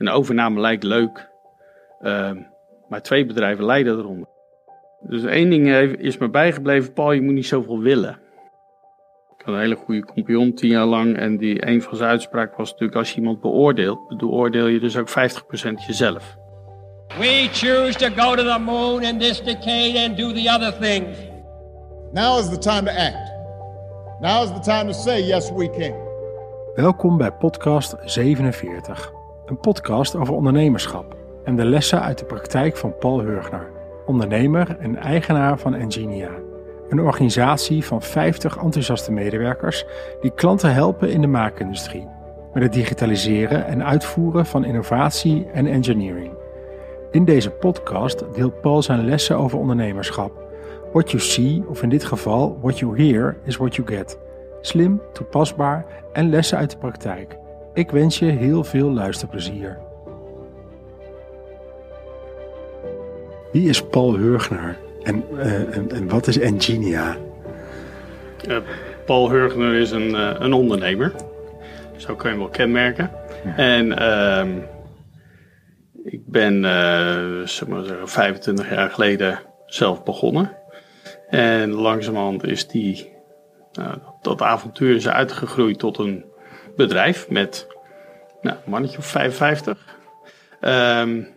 Een overname lijkt leuk, ehm, maar twee bedrijven lijden eronder. Dus één ding is me bijgebleven, Paul, je moet niet zoveel willen. Ik had een hele goede compagnon tien jaar lang en die, een van zijn uitspraken was natuurlijk als je iemand beoordeelt, beoordeel je dus ook 50% jezelf. We choose to go to the moon in this decade and do the other things. Now is the time to act. Now is the time to say yes we can. Welkom bij podcast 47. Een podcast over ondernemerschap en de lessen uit de praktijk van Paul Hurgner, ondernemer en eigenaar van Engenia. Een organisatie van 50 enthousiaste medewerkers die klanten helpen in de maakindustrie met het digitaliseren en uitvoeren van innovatie en engineering. In deze podcast deelt Paul zijn lessen over ondernemerschap. What you see, of in dit geval what you hear, is what you get. Slim, toepasbaar en lessen uit de praktijk. Ik wens je heel veel luisterplezier. Wie is Paul Hurgner en, uh, en, en, wat is Engenia? Uh, Paul Hurgner is een, uh, een ondernemer. Zo kun je hem wel kenmerken. Ja. En ehm, ik ben, zeg maar zeggen, 25 jaar geleden zelf begonnen. En langzamerhand is die, nou, dat avontuur is uitgegroeid tot een bedrijf met nou, mannetje of 55. Um,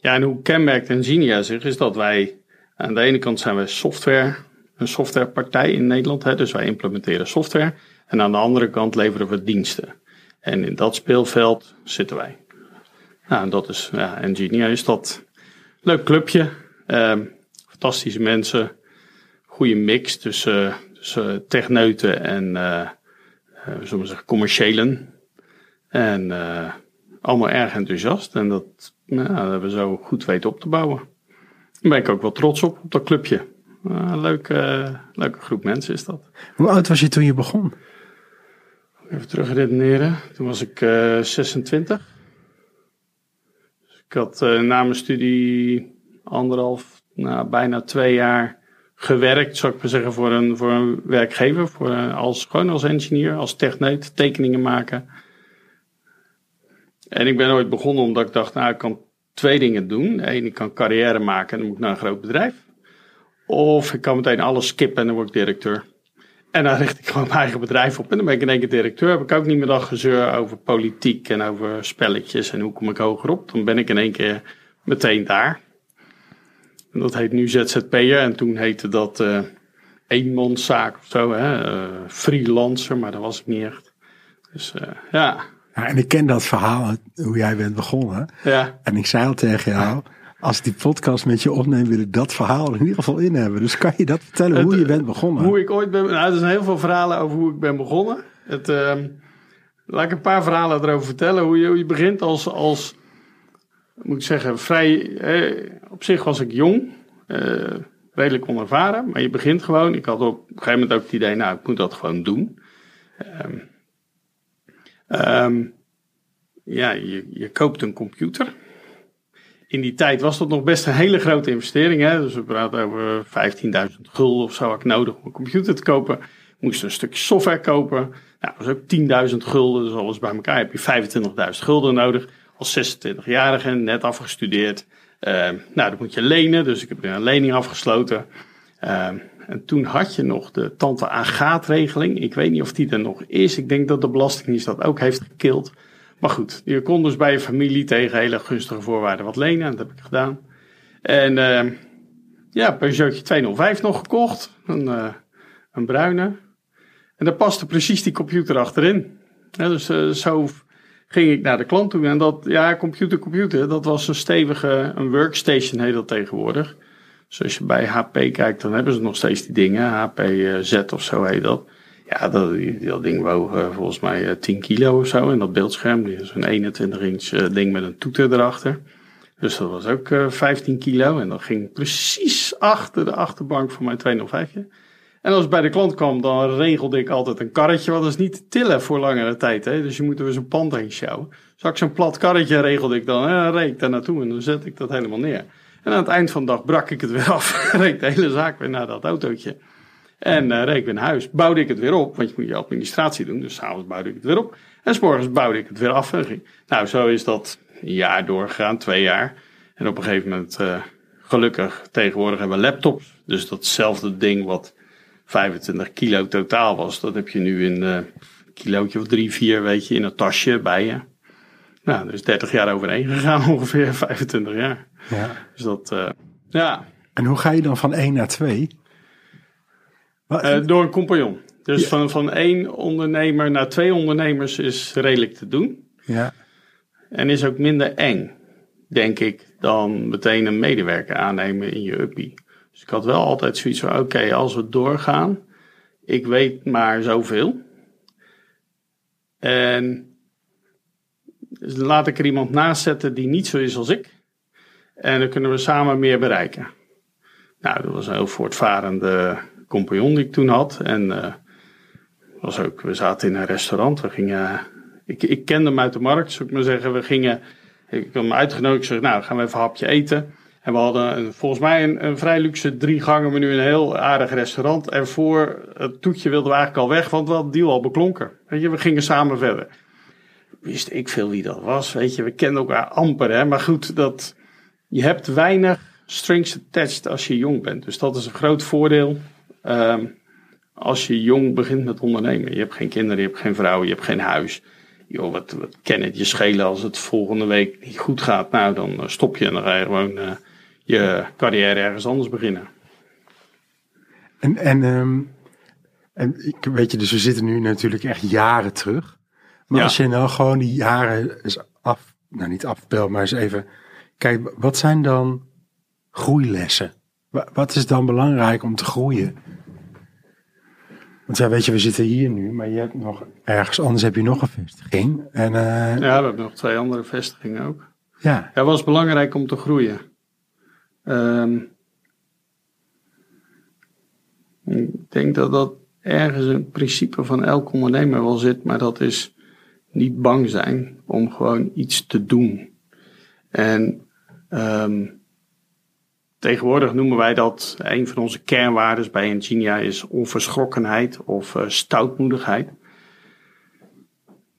ja, en hoe kenmerkt Enginia zich is dat wij aan de ene kant zijn wij software, een softwarepartij in Nederland, hè, dus wij implementeren software. En aan de andere kant leveren we diensten. En in dat speelveld zitten wij. Nou, en dat is, ja, Enginia is dat leuk clubje. Um, fantastische mensen. Goede mix tussen, tussen techneuten en uh, zullen we zeggen, commerciëlen. En uh, allemaal erg enthousiast. En dat, nou, dat hebben we zo goed weten op te bouwen. Daar ben ik ook wel trots op, op dat clubje. Uh, leuke, leuke groep mensen is dat. Hoe oud was je toen je begon? Even terug redeneren. Toen was ik uh, 26. Dus ik had na mijn studie anderhalf, nou, bijna twee jaar gewerkt, zou ik maar zeggen, voor een, voor een werkgever. Voor, als, gewoon als engineer, als techneut, tekeningen maken. En ik ben ooit begonnen omdat ik dacht, nou, ik kan twee dingen doen. Eén, ik kan carrière maken en dan moet ik naar een groot bedrijf. Of ik kan meteen alles skippen en dan word ik directeur. En dan richt ik gewoon mijn eigen bedrijf op. En dan ben ik in één keer directeur. Heb ik ook niet meer dat gezeur over politiek en over spelletjes en hoe kom ik hoger op. Dan ben ik in één keer meteen daar. En dat heet nu ZZP'er. En toen heette dat uh, eenmanszaak of zo. Hè? Uh, freelancer, maar dat was ik niet echt. Dus uh, ja, ja, en ik ken dat verhaal, hoe jij bent begonnen. Ja. En ik zei al tegen jou, als ik die podcast met je opneem, wil ik dat verhaal in ieder geval in hebben. Dus kan je dat vertellen, hoe je bent begonnen? Hoe ik ooit ben, nou, er zijn heel veel verhalen over hoe ik ben begonnen. Het, uh, laat ik een paar verhalen erover vertellen. Hoe je, hoe je begint als, als, moet ik zeggen, vrij, eh, op zich was ik jong. Uh, redelijk onervaren, maar je begint gewoon. Ik had op een gegeven moment ook het idee, nou, ik moet dat gewoon doen. Um, Um, ja, je, je koopt een computer. In die tijd was dat nog best een hele grote investering. Hè? Dus we praten over 15.000 gulden of zo had ik nodig om een computer te kopen. Ik moest een stukje software kopen. Nou, dat was ook 10.000 gulden. Dus alles bij elkaar heb je 25.000 gulden nodig. Als 26-jarige, net afgestudeerd. Uh, nou, dat moet je lenen. Dus ik heb een lening afgesloten. Uh, en toen had je nog de tante Agaat-regeling. Ik weet niet of die er nog is. Ik denk dat de Belastingdienst dat ook heeft gekild. Maar goed, je kon dus bij je familie tegen hele gunstige voorwaarden wat lenen. Dat heb ik gedaan. En uh, ja, Peugeotje 205 nog gekocht. Een, een bruine. En daar paste precies die computer achterin. Ja, dus zo ging ik naar de klant toe. En dat, ja, computer, computer, dat was een stevige, een workstation heet dat tegenwoordig. Dus als je bij HP kijkt, dan hebben ze nog steeds die dingen. HP Z of zo heet dat. Ja, dat, dat ding woog uh, volgens mij 10 kilo of zo. En dat beeldscherm, is een 21 inch ding met een toeter erachter. Dus dat was ook uh, 15 kilo. En dat ging precies achter de achterbank van mijn 205. En als ik bij de klant kwam, dan regelde ik altijd een karretje. Want dat is niet te tillen voor langere tijd. Hè? Dus je moet er weer zo'n pand heen sjouwen. Dus ik zo'n plat karretje regelde ik dan. En reed daar naartoe en dan zet ik dat helemaal neer. En aan het eind van de dag brak ik het weer af. reed de hele zaak weer naar dat autootje. En uh, reed weer naar huis. Bouwde ik het weer op, want je moet je administratie doen. Dus s'avonds bouwde ik het weer op. En s morgens bouwde ik het weer af. Nou, zo is dat een jaar doorgegaan, twee jaar. En op een gegeven moment, uh, gelukkig, tegenwoordig hebben we laptops. Dus datzelfde ding wat 25 kilo totaal was, dat heb je nu in uh, een kilootje of drie, vier, weet je, in een tasje bij je. Nou, is 30 jaar overheen gegaan, ongeveer 25 jaar. Ja. Dus dat, uh, ja. En hoe ga je dan van 1 naar 2? Uh, door een compagnon. Dus ja. van, van één ondernemer naar twee ondernemers is redelijk te doen. Ja. En is ook minder eng, denk ik, dan meteen een medewerker aannemen in je uppie. Dus ik had wel altijd zoiets van, oké, als we doorgaan, ik weet maar zoveel. En dus laat ik er iemand naast zetten die niet zo is als ik. En dan kunnen we samen meer bereiken. Nou, dat was een heel voortvarende compagnon die ik toen had. En uh, was ook, we zaten in een restaurant. We gingen, ik, ik kende hem uit de markt, zou ik maar zeggen. We gingen, ik had hem uitgenodigd. Ik zeg, nou, gaan we even een hapje eten. En we hadden volgens mij een, vrij luxe drie gangen menu een heel aardig restaurant. En voor het toetje wilden we eigenlijk al weg, want we hadden deal al beklonken. Weet je, we gingen samen verder. Wist ik veel wie dat was, weet je. We kenden elkaar amper, hè. Maar goed, dat, je hebt weinig strings attached als je jong bent. Dus dat is een groot voordeel. Um, als je jong begint met ondernemen. Je hebt geen kinderen, je hebt geen vrouw, je hebt geen huis. Joh, wat, wat kan het je schelen als het volgende week niet goed gaat? Nou, dan stop je en dan ga je gewoon uh, je carrière ergens anders beginnen. En, en, um, en ik, weet je, dus we zitten nu natuurlijk echt jaren terug. Maar Ja. als je nou gewoon die jaren eens af, nou niet afbelt, maar eens even. Kijk, wat zijn dan groeilessen? Wa- Wat is dan belangrijk om te groeien? Want ja, weet je, we zitten hier nu, maar je hebt nog ergens anders heb je nog een vestiging. En eh, ja. Ja, we hebben nog twee andere vestigingen ook. Ja, het was belangrijk om te groeien. Ehm, ik denk dat dat ergens een principe van elk ondernemer wel zit, maar dat is niet bang zijn om gewoon iets te doen. En ehm, tegenwoordig noemen wij dat een van onze kernwaarden bij Ingenia is onverschrokkenheid of uh, stoutmoedigheid.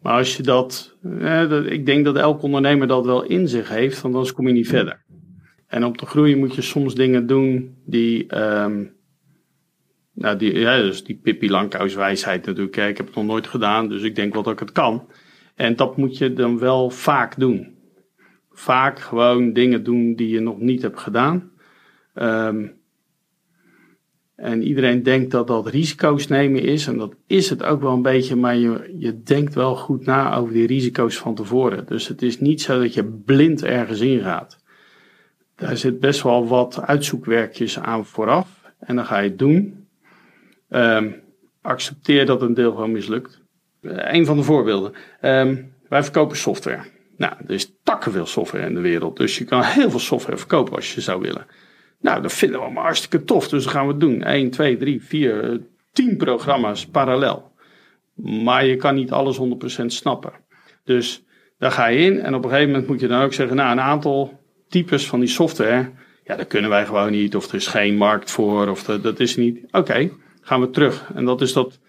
Maar als je dat, eh, dat, ik denk dat elk ondernemer dat wel in zich heeft, anders kom je niet verder. En om te groeien moet je soms dingen doen die, ehm, nou die, ja, dus die Pippi Langkous wijsheid natuurlijk. Hè. Ik heb het nog nooit gedaan, dus ik denk wel dat ik het kan. En dat moet je dan wel vaak doen. Vaak gewoon dingen doen die je nog niet hebt gedaan. Um, en iedereen denkt dat dat risico's nemen is. En dat is het ook wel een beetje. Maar je, je denkt wel goed na over die risico's van tevoren. Dus het is niet zo dat je blind ergens ingaat. Daar zit best wel wat uitzoekwerkjes aan vooraf. En dan ga je het doen. Um, accepteer dat een deel gewoon mislukt. Uh, een van de voorbeelden. Um, wij verkopen software. Nou, er is takken veel software in de wereld. Dus je kan heel veel software verkopen als je zou willen. Nou, dat vinden we allemaal hartstikke tof. Dus dat gaan we het doen. 1, 2, 3, 4, 10 programma's parallel. Maar je kan niet alles 100% snappen. Dus daar ga je in. En op een gegeven moment moet je dan ook zeggen: Nou, een aantal types van die software. Ja, dat kunnen wij gewoon niet. Of er is geen markt voor. Of dat, is niet. Oké, gaan we terug. En dat is dat.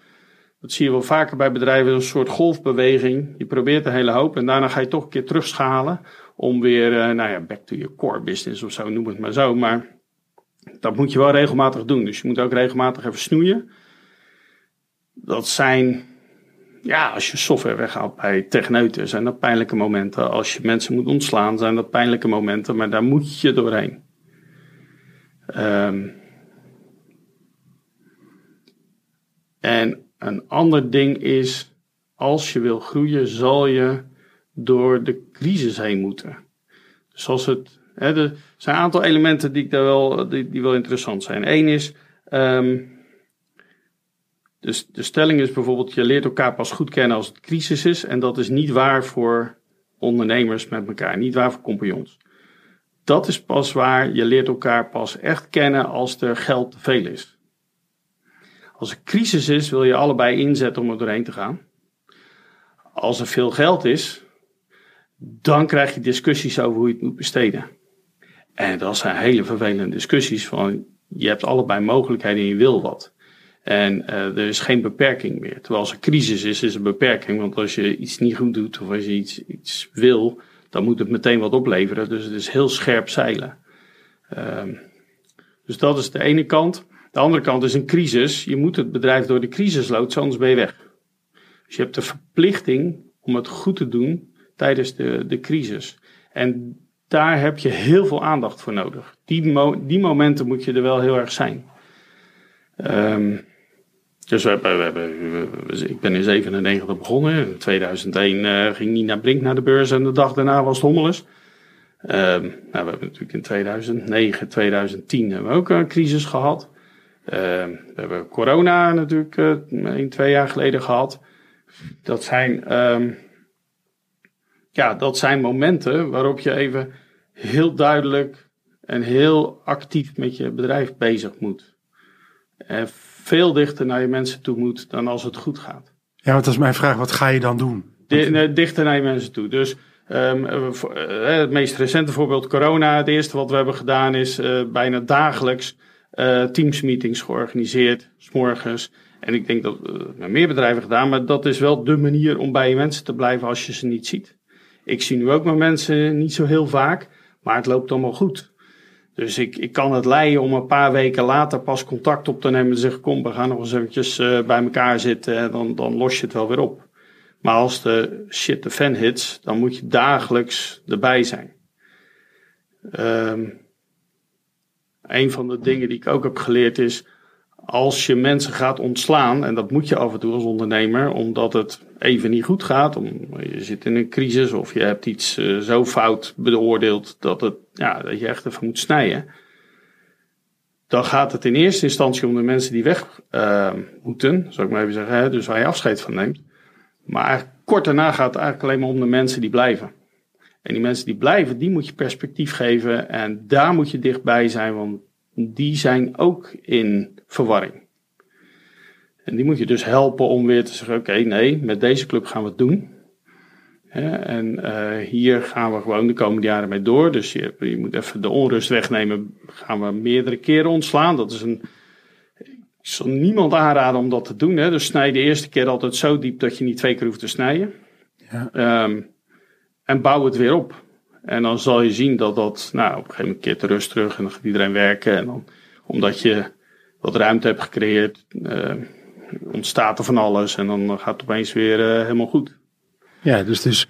Dat zie je wel vaker bij bedrijven, een soort golfbeweging. Je probeert een hele hoop en daarna ga je toch een keer terugschalen. Om weer, uh, nou ja, back to your core business of zo, noem het maar zo. Maar dat moet je wel regelmatig doen. Dus je moet ook regelmatig even snoeien. Dat zijn, ja, als je software weghaalt bij techneuten, zijn dat pijnlijke momenten. Als je mensen moet ontslaan, zijn dat pijnlijke momenten. Maar daar moet je doorheen. Um, en een ander ding is, als je wil groeien, zal je door de crisis heen moeten. Dus als het He, er zijn een aantal elementen die, ik daar wel, die, die wel interessant zijn. Eén is, um, dus de stelling is bijvoorbeeld, je leert elkaar pas goed kennen als het crisis is. En dat is niet waar voor ondernemers met elkaar, niet waar voor compagnons. Dat is pas waar, je leert elkaar pas echt kennen als er geld te veel is. Als er crisis is, wil je allebei inzetten om er doorheen te gaan. Als er veel geld is, dan krijg je discussies over hoe je het moet besteden. En dat zijn hele vervelende discussies van je hebt allebei mogelijkheden en je wil wat. En uh, er is geen beperking meer. Terwijl als er crisis is, is er beperking. Want als je iets niet goed doet of als je iets, iets wil, dan moet het meteen wat opleveren. Dus het is heel scherp zeilen. Um, dus dat is de ene kant. De andere kant is een crisis. Je moet het bedrijf door de crisis loodsen, anders ben je weg. Dus je hebt de verplichting om het goed te doen tijdens de, de crisis. En daar heb je heel veel aandacht voor nodig. Die, mo die momenten moet je er wel heel erg zijn. Um, dus we hebben, we hebben, ik ben in 97 begonnen. In 2001 uh, ging Nina Brink naar de beurs en de dag daarna was het hommeles. Um, nou, we hebben natuurlijk in 2009, 2010 hebben we ook een crisis gehad. Um, we hebben corona natuurlijk uh, een, twee jaar geleden gehad. Dat zijn, um, ja, dat zijn momenten waarop je even heel duidelijk en heel actief met je bedrijf bezig moet. En veel dichter naar je mensen toe moet dan als het goed gaat. Ja, want dat is mijn vraag. Wat ga je dan doen? dichter naar je mensen toe. Dus um, het meest recente voorbeeld corona. Het eerste wat we hebben gedaan is uh, bijna dagelijks uh, teamsmeetings georganiseerd. S morgens. En ik denk dat uh, meer bedrijven gedaan. Maar dat is wel de manier om bij je mensen te blijven als je ze niet ziet. Ik zie nu ook mijn mensen niet zo heel vaak. Maar het loopt allemaal goed. Dus ik, ik kan het leiden om een paar weken later pas contact op te nemen en zeggen: Kom, we gaan nog eens eventjes uh, bij elkaar zitten en dan, dan los je het wel weer op. Maar als de shit de fan hits, dan moet je dagelijks erbij zijn. Um, een van de dingen die ik ook heb geleerd is: als je mensen gaat ontslaan, en dat moet je af en toe als ondernemer, omdat het even niet goed gaat, om, je zit in een crisis of je hebt iets uh, zo fout beoordeeld dat, het, ja, dat je echt even moet snijden. Dan gaat het in eerste instantie om de mensen die weg uh, moeten, zou ik maar even zeggen, dus waar je afscheid van neemt. Maar kort daarna gaat het eigenlijk alleen maar om de mensen die blijven. En die mensen die blijven, die moet je perspectief geven en daar moet je dichtbij zijn, want die zijn ook in verwarring. En die moet je dus helpen om weer te zeggen: oké, nee, met deze club gaan we het doen. en uh, hier gaan we gewoon de komende jaren mee door. Dus je, je, moet even de onrust wegnemen. Gaan we meerdere keren ontslaan. Dat is een. Ik zal niemand aanraden om dat te doen. Hè. Dus snij de eerste keer altijd zo diep dat je niet twee keer hoeft te snijden. Ja. Um, en bouw het weer op. En dan zal je zien dat dat, nou, op een gegeven moment keert de rust terug en dan gaat iedereen werken. En dan, omdat je wat ruimte hebt gecreëerd, uh, ontstaat er van alles en dan gaat het opeens weer uh, helemaal goed. Ja, dus, dus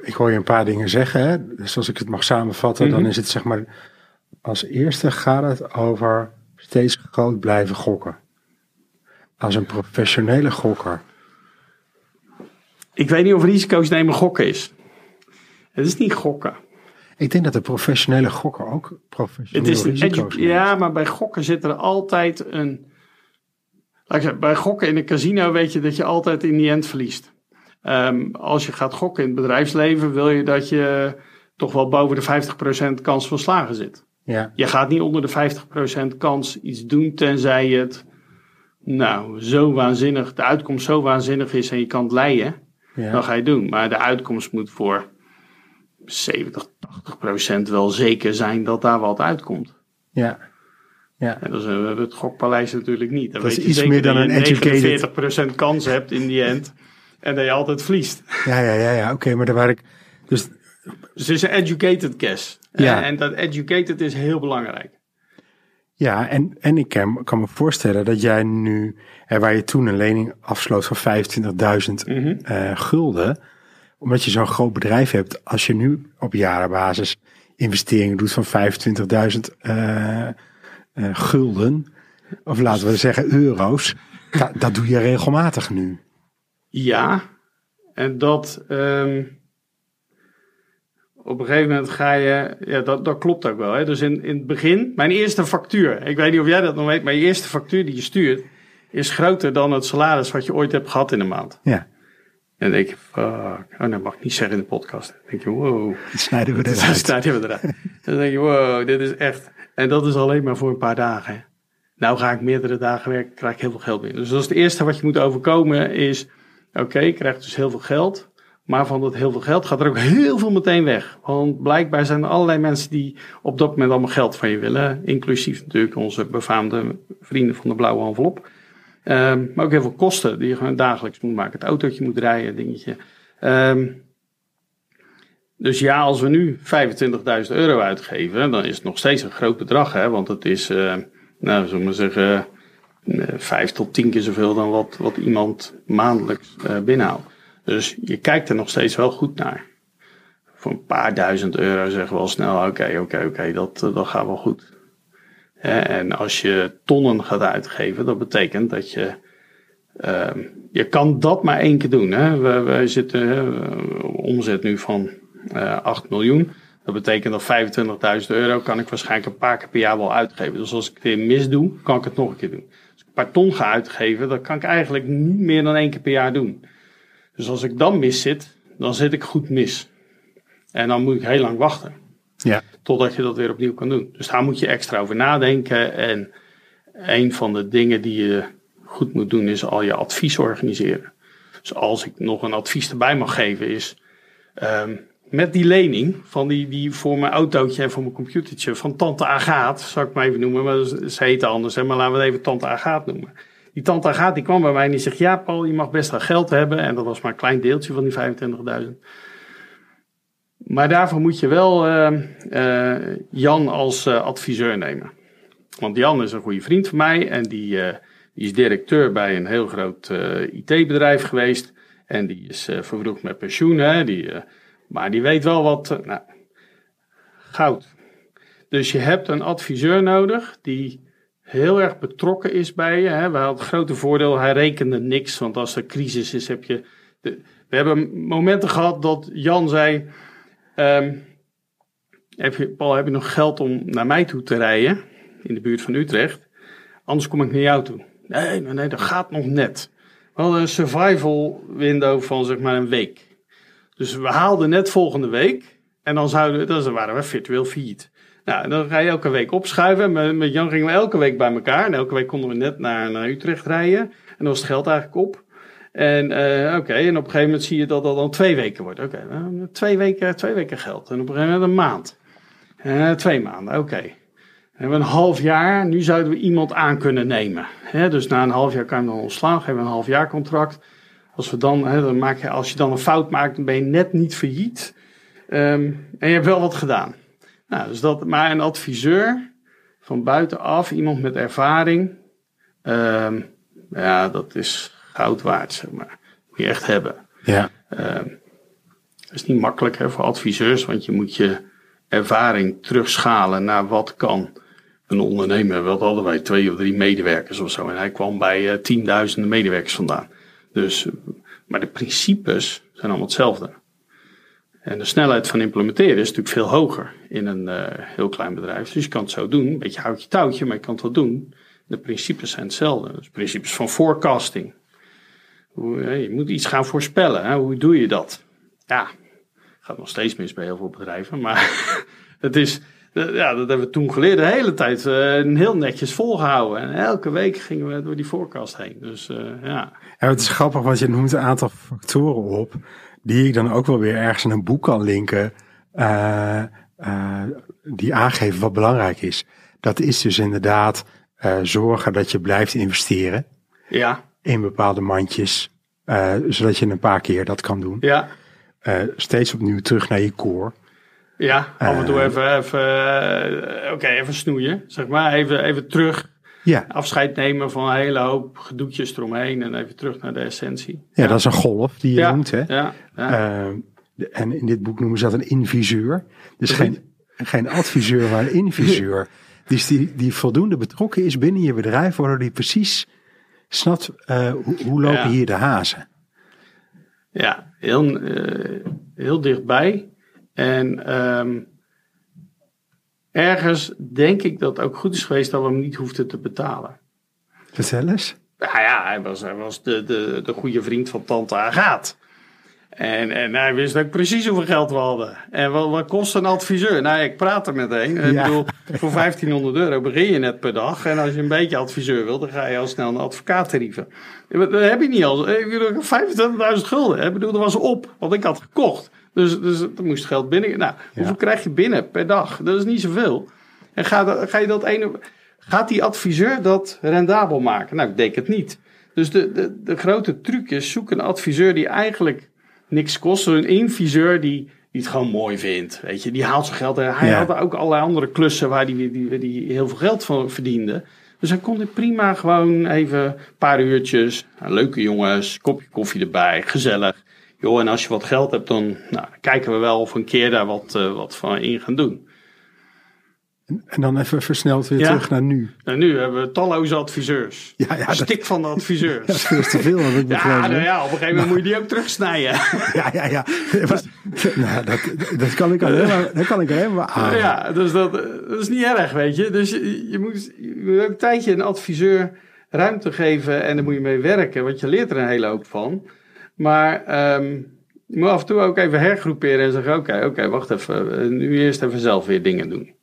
ik hoor je een paar dingen zeggen. Hè? Dus als ik het mag samenvatten, mm -hmm. dan mhm. is het zeg maar, als eerste gaat het over steeds groot blijven gokken. Als een professionele gokker. Ik weet niet of risico's nemen gokken is. Het is niet gokken. Ik denk dat de professionele gokker ook professionele het is risico's Ja, maar bij gokken zit er altijd een... Zeggen, bij gokken in een casino weet je dat je altijd in die end verliest. Um, als je gaat gokken in het bedrijfsleven wil je dat je toch wel boven de 50% kans van slagen zit. Ja. Je gaat niet onder de 50% kans iets doen tenzij het nou zo waanzinnig, de uitkomst zo waanzinnig is en je kan het leiden. Ja. Dan ga je het doen. Maar de uitkomst moet voor 70, 80 procent wel zeker zijn dat daar wat uitkomt. Ja. Ja. En dat is het gokpaleis natuurlijk niet. Dan dat weet is iets meer dan een educated... 49% kans hebt in die end. En dat je altijd verliest. Ja, ja, ja, ja. oké, maar daar waar ik. Dus... dus het is een educated guess. Ja. En dat educated is heel belangrijk. Ja, en, en ik kan, kan me voorstellen dat jij nu, waar je toen een lening afsloot van 25.000 mm -hmm. uh, gulden, omdat je zo'n groot bedrijf hebt, als je nu op jarenbasis investeringen doet van 25.000 uh, uh, gulden, of laten we zeggen euro's, dat, dat doe je regelmatig nu. Ja, en dat um, op een gegeven moment ga je, ja, dat, dat klopt ook wel. Hè? Dus in, in het begin, mijn eerste factuur, ik weet niet of jij dat nog weet, maar je eerste factuur die je stuurt, is groter dan het salaris wat je ooit hebt gehad in een maand. Ja. En dan denk je, fuck, oh, dat mag ik niet zeggen in de podcast. Dan denk je, wow. Dat snijden we eruit. Dat snijden we eruit. dan denk je, wow, dit is echt. En dat is alleen maar voor een paar dagen. Nou ga ik meerdere dagen werken, krijg ik heel veel geld binnen. Dus dat is het eerste wat je moet overkomen is, oké, okay, je krijgt dus heel veel geld. Maar van dat heel veel geld gaat er ook heel veel meteen weg. Want blijkbaar zijn er allerlei mensen die op dat moment allemaal geld van je willen. Inclusief natuurlijk onze befaamde vrienden van de blauwe envelop. Ehm, maar ook heel veel kosten die je gewoon dagelijks moet maken. Het autootje moet rijden, dingetje. Ehm, dus ja, als we nu 25.000 euro uitgeven, dan is het nog steeds een groot bedrag. Hè? Want het is, uh, nou, zullen we zeggen, uh, vijf tot tien keer zoveel dan wat, wat iemand maandelijks uh, binnenhaalt. Dus je kijkt er nog steeds wel goed naar. Voor een paar duizend euro zeggen we al snel, oké, oké, oké, dat, dat gaat wel goed. En als je tonnen gaat uitgeven, dat betekent dat je. Uh, je kan dat maar één keer doen. Hè? We, zitten omzet nu van uh, 8 miljoen. Dat betekent dat 25.000 euro kan ik waarschijnlijk een paar keer per jaar wel uitgeven. Dus als ik het weer mis doe, kan ik het nog een keer doen. Als ik een paar ton ga uitgeven, dan kan ik eigenlijk niet meer dan één keer per jaar doen. Dus als ik dan mis zit, dan zit ik goed mis. En dan moet ik heel lang wachten. Ja. Totdat je dat weer opnieuw kan doen. Dus daar moet je extra over nadenken. En een van de dingen die je goed moet doen is al je advies organiseren. Dus als ik nog een advies erbij mag geven is... Um, met die lening van die, die voor mijn autootje en voor mijn computertje van tante Agaat, zal ik maar even noemen, maar ze heet anders, hè, maar laten we het even tante Agaat noemen. Die tante Agaat die kwam bij mij en die zegt, ja Paul, je mag best wel geld hebben. En dat was maar een klein deeltje van die 25.000. Maar daarvoor moet je wel uh, uh, Jan als uh, adviseur nemen. Want Jan is een goede vriend van mij en die, die is directeur bij een heel groot IT-bedrijf geweest. En die is vervroegd met pensioen. Hè? Die, maar die weet wel wat. nou, goud. Dus je hebt een adviseur nodig die heel erg betrokken is bij je. Hè? We hadden het grote voordeel, hij rekende niks. Want als er crisis is, heb je. De, we hebben momenten gehad dat Jan zei. Je, Paul, heb je nog geld om naar mij toe te rijden? In de buurt van Utrecht. Anders kom ik naar jou toe. Nee, nee, dat gaat nog net. We hadden een survival window van zeg maar een week. Dus we haalden net volgende week. En dan, zouden, waren we virtueel failliet. Nou, dan ga je elke week opschuiven. Met, met Jan gingen we elke week bij elkaar. En elke week konden we net naar, naar Utrecht rijden. En dan was het geld eigenlijk op. En uh, oké, en op een gegeven moment zie je dat dat dan twee weken wordt. Oké, okay, twee, weken, twee weken geld. En op een gegeven moment een maand. Uh, twee maanden, oké. We hebben een half jaar, nu zouden we iemand aan kunnen nemen. Dus na een half jaar kan je dan ontslaan, geven we een half jaar contract. Als, we dan, dan maak je, als je dan een fout maakt, dan ben je net niet failliet. Um, en je hebt wel wat gedaan. Nou, dus dat, maar een adviseur van buitenaf, iemand met ervaring, um, ja, dat is goud waard, zeg maar. Moet je echt hebben. Ja. Um, dat is niet makkelijk hè, voor adviseurs, want je moet je ervaring terugschalen naar wat kan een ondernemer. We hadden wij twee of drie medewerkers of zo. En hij kwam bij uh, tienduizenden medewerkers vandaan. Dus, maar de principes zijn allemaal hetzelfde. En de snelheid van implementeren is natuurlijk veel hoger in een uh, heel klein bedrijf. Dus je kan het zo doen, een beetje houtje touwtje, maar je kan het wel doen. De principes zijn hetzelfde. Dus principes van forecasting. Je moet iets gaan voorspellen. Hè? Hoe doe je dat? Ja, gaat nog steeds mis bij heel veel bedrijven. Maar het is, ja, dat hebben we toen geleerd. De hele tijd uh, heel netjes volgehouden. En elke week gingen we door die forecast heen. Dus uh, ja. Het is grappig, want je noemt een aantal factoren op. Die ik dan ook wel weer ergens in een boek kan linken. Uh, die aangeven wat belangrijk is. Dat is dus inderdaad zorgen dat je blijft investeren. Ja in bepaalde mandjes, uh, zodat je een paar keer dat kan doen. Ja. Uh, steeds opnieuw terug naar je core. Ja, af en toe even, even oké, okay, even snoeien, zeg maar. Even, even terug. Ja. Afscheid nemen van een hele hoop gedoetjes eromheen en even terug naar de essentie. Ja, ja. dat is een golf die je ja. noemt, hè? Ja. ja. Uh, en in dit boek noemen ze dat een inviseur. Dus geen, geen adviseur, maar een inviseur. dus die, die voldoende betrokken is binnen je bedrijf, waardoor die precies snapt uh, hoe, hoe, lopen ja. hier de hazen? Ja, heel, uh, heel dichtbij. En um, ergens denk ik dat het ook goed is geweest dat we hem niet hoefden te betalen. Vertel eens. Nou ja, hij was, hij was de, de, de goede vriend van tante Agaat. En, en hij wist ook precies hoeveel geld we hadden. En wat, wat kost een adviseur? Nou, ik praat er met een. Ja. Ik bedoel, voor 1500 euro begin je net per dag. En als je een beetje adviseur wilt, dan ga je al snel naar advocaattarieven. Dat heb je niet al. Ik bedoel, 25.000 gulden. Ik bedoel, dat was op, wat ik had gekocht. Dus, dus er moest geld binnen. Nou, hoeveel ja. krijg je binnen per dag? Dat is niet zoveel. En ga, ga je dat ene... Gaat die adviseur dat rendabel maken? Nou, ik denk het niet. Dus de, de, de grote truc is, zoek een adviseur die eigenlijk niks kost. Een inviseur die, die het gewoon mooi vindt. Weet je, die haalt zijn geld. En hij Ja. had ook allerlei andere klussen waar hij die, die, die heel veel geld van verdiende. Dus hij kon dit prima gewoon even een paar uurtjes. nou, leuke jongens, kopje koffie erbij, gezellig. Joh, en als je wat geld hebt, dan nou, kijken we wel of we een keer daar wat, eh, wat van in gaan doen. En dan even versneld weer Ja. terug naar nu. En nu hebben we talloze adviseurs. Ja, ja, dat- Stik van de adviseurs. Dat is veel te veel, heb ik Ja, begrepen. nou ja, op een gegeven moment moet je die ook terugsnijden. Ja, ja, ja. Maar- nou, dat, dat kan ik alleen maar, dat kan ik alleen maar aan. Ja, dus dat, dat is niet erg, weet je. Dus je, je moet, je moet ook een tijdje een adviseur ruimte geven en daar moet je mee werken, want je leert er een hele hoop van. Maar je moet af en toe ook even hergroeperen en zeggen: Oké, oké, wacht even, nu eerst even zelf weer dingen doen.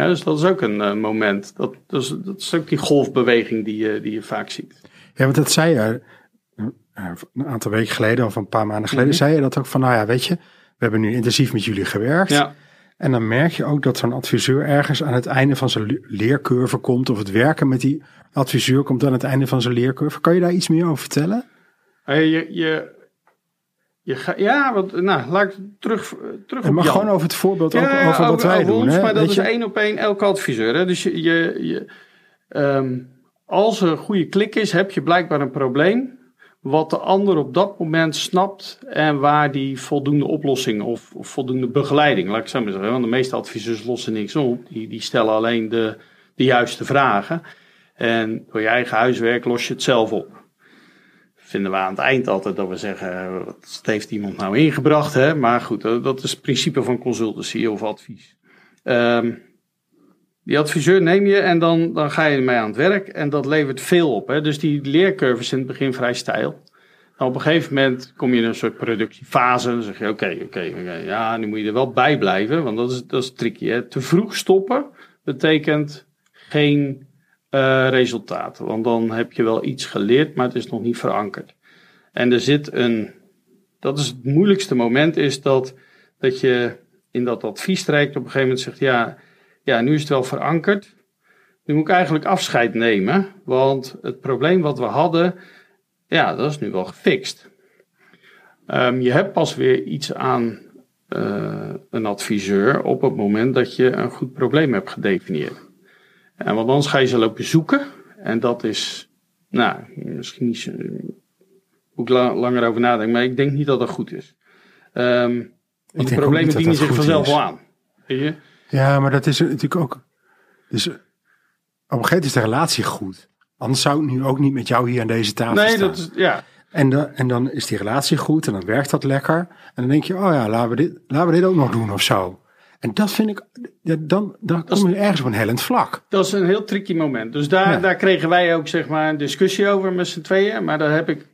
Ja, dus dat is ook een eh, moment. Dat, is, dat is ook die golfbeweging die je, die je vaak ziet. Ja, want dat zei je eh, een aantal weken geleden of een paar maanden geleden, zei je dat ook van, nou ja, weet je, we hebben nu intensief met jullie gewerkt. Ja. En dan merk je ook dat zo'n adviseur ergens aan het einde van zijn le- leercurve komt, of het werken met die adviseur komt aan het einde van zijn leercurve. Kan je daar iets meer over vertellen? Eh, Je, je, je ga, ja, want, nou, laat ik terug, terug En op Jan. gewoon over het voorbeeld ook Ja, over wat wij over doen. ons, hè? maar dat Weet is je? één op één elke adviseur. Hè? Dus je, je, je, ehm, als er een goede klik is, heb je blijkbaar een probleem. Wat de ander op dat moment snapt en waar die voldoende oplossing of, of voldoende begeleiding, laat ik zo maar zeggen. Want de meeste adviseurs lossen niks op. Die, die stellen alleen de, de juiste vragen. En door je eigen huiswerk los je het zelf op vinden we aan het eind altijd dat we zeggen, wat heeft iemand nou ingebracht? Hè? Maar goed, dat is het principe van consultancy of advies. Ehm, die adviseur neem je en dan, dan ga je ermee aan het werk en dat levert veel op. Hè? Dus die leercurve is in het begin vrij stijl. En op een gegeven moment kom je in een soort productiefase. Dan zeg je, oké, oké, oké, ja, nu moet je er wel bij blijven, want dat is, dat is tricky. Hè? Te vroeg stoppen betekent geen eh resultaat. Want dan heb je wel iets geleerd, maar het is nog niet verankerd. En er zit een, dat is het moeilijkste moment, is dat, dat je in dat adviestraject op een gegeven moment zegt, ja, ja, nu is het wel verankerd. Nu moet ik eigenlijk afscheid nemen, want het probleem wat we hadden, ja, dat is nu wel gefixt. Ehm, je hebt pas weer iets aan eh, een adviseur op het moment dat je een goed probleem hebt gedefinieerd. En want anders ga je ze lopen zoeken. En dat is, nou, misschien niet zo, moet ik la- langer over nadenken, maar ik denk niet dat dat goed is. Ehm want de problemen dienen zich vanzelf wel aan. Weet je? Ja, maar dat is natuurlijk ook. Dus op een gegeven moment is de relatie goed. Anders zou ik nu ook niet met jou hier aan deze tafel Nee, staan. dat is, ja. En, de, en dan is die relatie goed en dan werkt dat lekker. En dan denk je, oh ja, laten we dit, laten we dit ook nog doen of zo. En dat vind ik, dan, dan kom je ergens op een hellend vlak. Dat is een heel tricky moment. Dus daar, Ja. daar kregen wij ook zeg maar een discussie over met z'n tweeën. Maar daar heb ik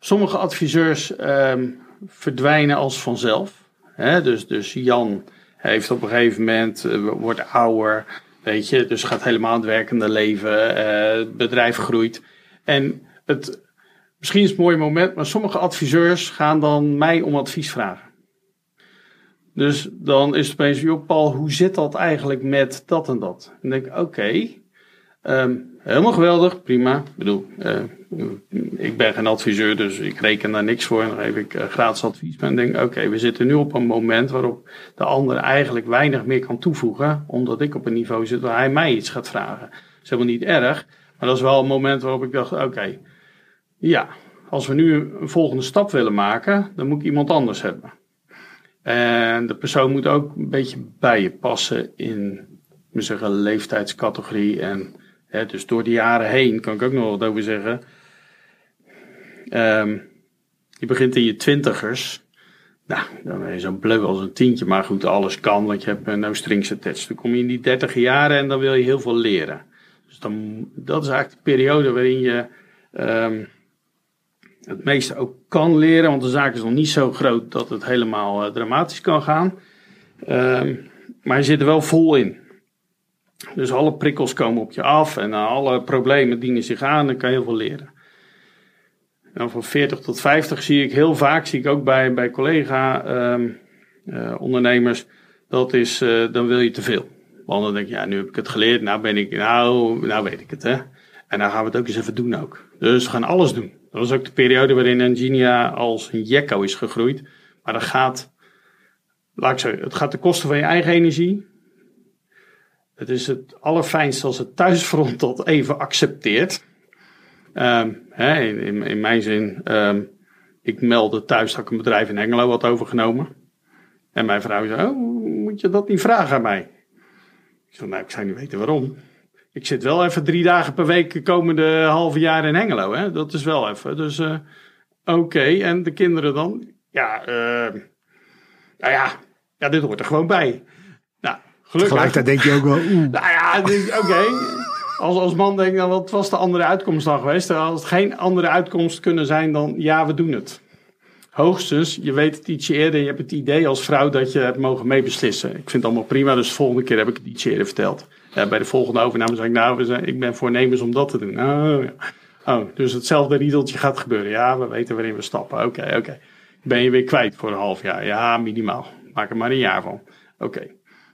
sommige adviseurs ehm, verdwijnen als vanzelf. Dus, dus Jan heeft op een gegeven moment, eh, wordt ouder, weet je, dus gaat helemaal aan het werkende leven, eh, het bedrijf groeit. En het, misschien is het een mooi moment, maar sommige adviseurs gaan dan mij om advies vragen. Dus dan is het opeens, joh Paul, hoe zit dat eigenlijk met dat en dat? En denk ik, oké, ehm, helemaal geweldig, prima. Ik bedoel, eh, ik ben geen adviseur, dus ik reken daar niks voor. En dan geef ik eh, gratis advies. Maar denk oké, we zitten nu op een moment waarop de ander eigenlijk weinig meer kan toevoegen. Omdat ik op een niveau zit waar hij mij iets gaat vragen. Dat is helemaal niet erg. Maar dat is wel een moment waarop ik dacht, oké, ja, als we nu een volgende stap willen maken, dan moet ik iemand anders hebben. En de persoon moet ook een beetje bij je passen in zeggen, leeftijdscategorie. En hè, dus door de jaren heen kan ik ook nog wat over zeggen. Ehm, je begint in je twintigers. Nou, dan ben je zo'n bleu als een tientje. Maar goed, alles kan, want je hebt no strings attached. Dan kom je in die dertig jaren en dan wil je heel veel leren. Dus dan, dat is eigenlijk de periode waarin je ehm, het meeste ook kan leren. Want de zaak is nog niet zo groot dat het helemaal eh, dramatisch kan gaan. Ehm, maar je zit er wel vol in. Dus alle prikkels komen op je af en eh, alle problemen dienen zich aan en kan je heel veel leren. En dan van 40 tot 50 zie ik heel vaak, zie ik ook bij, bij collega-ondernemers, dat is, eh, dan wil je te veel. Want dan denk je, ja, nu heb ik het geleerd, nou ben ik, nou, nou weet ik het, hè. En dan gaan we het ook eens even doen ook. Dus we gaan alles doen. Dat was ook de periode waarin Enginia als een jekko is gegroeid. Maar dat gaat, laat ik zeggen, het gaat de kosten van je eigen energie. Het is het allerfijnst als het thuisfront dat even accepteert. Ehm, hè, in, in, in mijn zin, ehm, ik meldde thuis dat ik een bedrijf in Engelo had overgenomen. En mijn vrouw zei, oh, moet je dat niet vragen aan mij? Ik zei, nou, ik zou niet weten waarom. Ik zit wel even drie dagen per week de komende halve jaar in Hengelo. Hè? Dat is wel even. Dus uh, oké, en de kinderen dan? Ja, uh, nou ja, ja, dit hoort er gewoon bij. Nou, gelukkig. Tegelijkertijd denk je ook wel, oeh. Nou ja, oké. Als, als man denk ik, nou, wat was de andere uitkomst dan geweest? Als het geen andere uitkomst kunnen zijn dan, ja, we doen het. Hoogstens, je weet het ietsje eerder, je hebt het idee als vrouw dat je hebt mogen meebeslissen. Ik vind het allemaal prima, dus de volgende keer heb ik het ietsje eerder verteld. Ja, bij de volgende overname zei ik, nou, we zijn, ik ben voornemens om dat te doen. Oh, ja. oh, dus hetzelfde riedeltje gaat gebeuren. Ja, we weten waarin we stappen. Oké, oké. Ben je weer kwijt voor een half jaar? Ja, minimaal. Maak er maar een jaar van. Oké.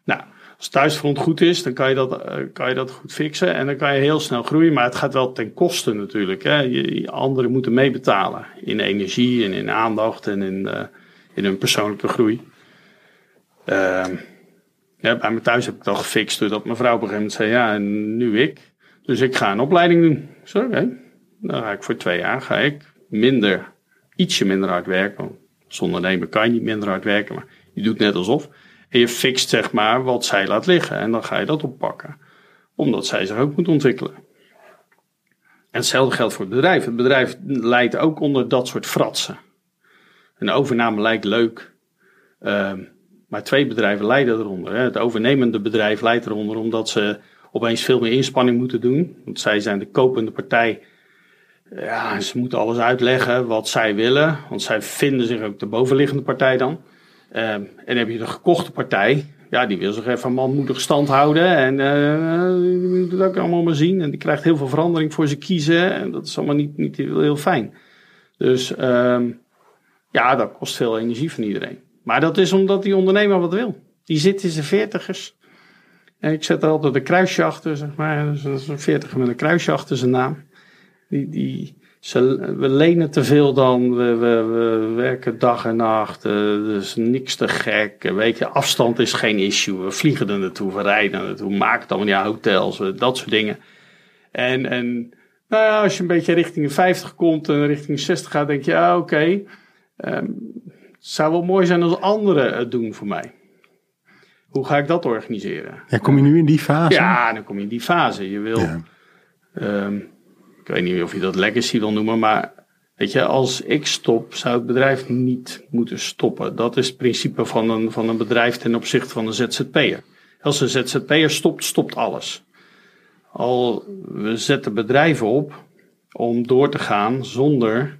Nou, als het thuisfront goed is, dan kan je, dat, uh, kan je dat goed fixen. En dan kan je heel snel groeien. Maar het gaat wel ten koste natuurlijk. Hè. Je, anderen moeten meebetalen. In energie en in aandacht en in, uh, in hun persoonlijke groei. Uh, ja, bij me thuis heb ik dat gefixt doordat mijn vrouw op een gegeven moment zei, ja, en nu ik. Dus ik ga een opleiding doen. Zo, oké. Dan ga ik voor twee jaar ga ik minder, ietsje minder hard werken. Want als ondernemer kan je niet minder hard werken, maar je doet net alsof. En je fixt zeg maar wat zij laat liggen. En dan ga je dat oppakken. Omdat zij zich ook moet ontwikkelen. En hetzelfde geldt voor het bedrijf. Het bedrijf leidt ook onder dat soort fratsen. Een overname lijkt leuk. Uh, maar twee bedrijven lijden eronder. Het overnemende bedrijf leidt eronder omdat ze opeens veel meer inspanning moeten doen. Want zij zijn de kopende partij. Ja, ze moeten alles uitleggen wat zij willen. Want zij vinden zich ook de bovenliggende partij dan. Um, en heb je de gekochte partij. Ja, die wil zich even manmoedig stand houden. En uh, die moet het ook allemaal maar zien. En die krijgt heel veel verandering voor ze kiezen. En dat is allemaal niet, niet heel, fijn. Dus um, ja, dat kost veel energie van iedereen. Maar dat is omdat die ondernemer wat wil. Die zit in zijn veertigers. En ik zet er altijd een kruisje achter, zeg maar. Dus dat is een veertiger met een kruisje achter zijn naam. Die, die, ze, we lenen te veel dan, we, we, we werken dag en nacht, uh, dus niks te gek. Weet je, afstand is geen issue. We vliegen er naartoe, we rijden er naartoe, maken dan ja, hotels, dat soort dingen. En, en nou ja, als je een beetje richting de 50 komt en richting de 60 gaat, denk je, ja, oké. Okay. Het zou wel mooi zijn als anderen het doen voor mij. Hoe ga ik dat organiseren? Ja, kom je nu in die fase? Ja, dan kom je in die fase. Je wil, ja. um, ik weet niet of je dat legacy wil noemen, maar weet je, als ik stop, zou het bedrijf niet moeten stoppen. Dat is het principe van een, van een bedrijf ten opzichte van een ZZP'er. Als een ZZP'er stopt, stopt alles. Al we zetten bedrijven op om door te gaan zonder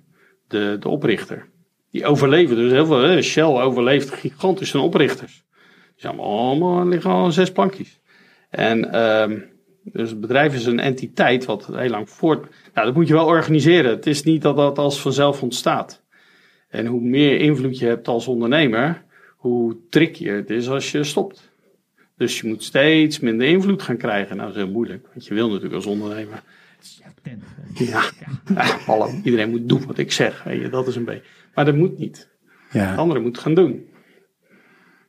de, de oprichter. Die overleven dus heel veel. Hè? Shell overleeft gigantische oprichters. Die zijn allemaal, liggen al zes plankjes. En um, dus het bedrijf is een entiteit wat heel lang voort. Nou, dat moet je wel organiseren. Het is niet dat dat als vanzelf ontstaat. En hoe meer invloed je hebt als ondernemer, hoe trickier het is als je stopt. Dus je moet steeds minder invloed gaan krijgen. Nou, dat is heel moeilijk, want je wil natuurlijk als ondernemer. Ja, ja. Alle, iedereen moet doen wat ik zeg. Dat is een beetje. Maar dat moet niet. Ja. Anderen moeten gaan doen.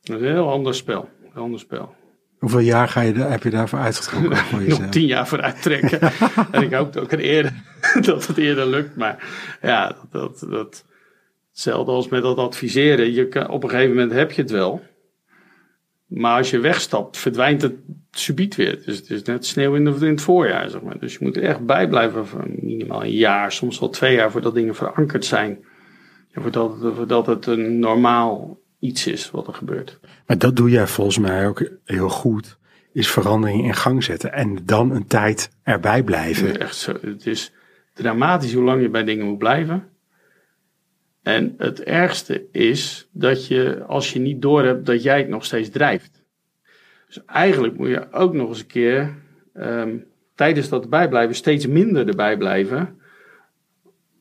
Dat is een heel ander spel. Een ander spel. Hoeveel jaar ga je, heb je daarvoor uitgetrokken? Voor Nog tien jaar voor uittrekken. en ik hoop ook eerder, dat het eerder lukt. Maar ja, dat, dat, dat, hetzelfde als met dat adviseren. Je kan, op een gegeven moment heb je het wel. Maar als je wegstapt, verdwijnt het subiet weer. Dus het is net sneeuw in, de, in het voorjaar, zeg maar. Dus je moet er echt bij blijven voor minimaal een jaar, soms wel twee jaar voordat dingen verankerd zijn. En voordat, voordat het een normaal iets is wat er gebeurt. Maar dat doe jij volgens mij ook heel goed. Is verandering in gang zetten en dan een tijd erbij blijven. Echt zo. Het is dramatisch hoe lang je bij dingen moet blijven. En het ergste is dat je, als je niet doorhebt, dat jij het nog steeds drijft. Dus eigenlijk moet je ook nog eens een keer um, tijdens dat erbij blijven steeds minder erbij blijven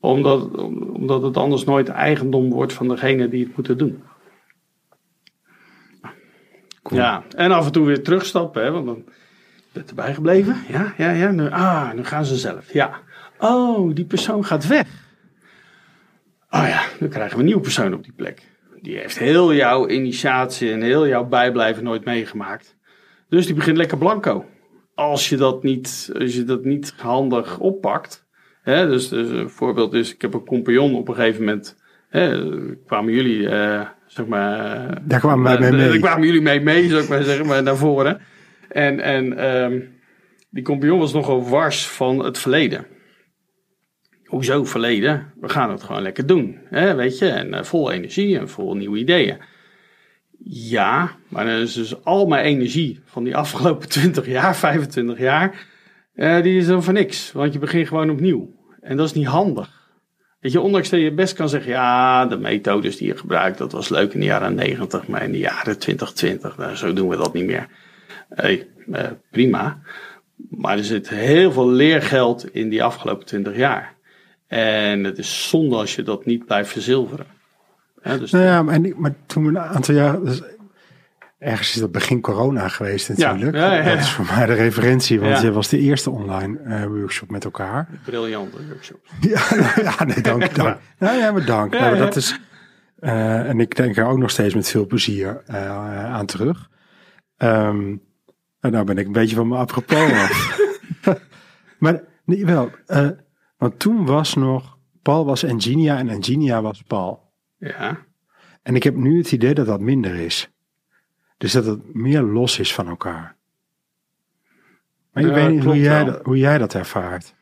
omdat, omdat het anders nooit eigendom wordt van degene die het moeten doen. Cool. Ja, en af en toe weer terugstappen, hè, want dan ben je erbij gebleven. Ja, ja, ja. Nu, ah, nu gaan ze zelf. Ja. Oh, die persoon gaat weg. Oh ja, dan krijgen we een nieuwe persoon op die plek. Die heeft heel jouw initiatie en heel jouw bijblijven nooit meegemaakt. Dus die begint lekker blanco. Als je dat niet, als je dat niet handig oppakt. Hè, dus, dus een voorbeeld is, ik heb een compagnon op een gegeven moment. Hè, kwamen jullie, eh, zeg maar. Daar kwamen wij mee mee. Daar kwamen jullie mee mee, zou ik maar zeggen, maar naar voren. En, en ehm, die compagnon was nogal wars van het verleden. Hoezo verleden? We gaan het gewoon lekker doen. Hè, weet je, en eh, vol energie en vol nieuwe ideeën. Ja, maar dan is dus al mijn energie van die afgelopen 20 jaar, 25 jaar, eh, die is dan voor niks. Want je begint gewoon opnieuw. En dat is niet handig. Weet je, ondanks dat je best kan zeggen, ja, de methodes die je gebruikt, dat was leuk in de jaren 90, maar in de jaren 2020, nou, zo doen we dat niet meer. Hey, eh, prima. Maar er zit heel veel leergeld in die afgelopen 20 jaar. En het is zonde als je dat niet blijft verzilveren. Hè, dus Nou ja, maar, en maar toen we een aantal jaar... Dus ergens is dat begin corona geweest natuurlijk. Ja, ja, ja, Dat is voor mij de referentie, want Ja. je was de eerste online eh, workshop met elkaar. briljante workshops. Ja, ja nee, dank. dank. Nou ja, maar dank. Ja, Nou, ja. dat is, eh, en ik denk er ook nog steeds met veel plezier eh, aan terug. Ehm, en nou ben ik een beetje van me apropos maar nee, wel, eh, want toen was nog, Paul was Engenia en Engenia was Paul. Ja. En ik heb nu het idee dat dat minder is. Dus dat het meer los is van elkaar. Maar ik Ja, weet niet hoe jij, dat, hoe jij dat ervaart.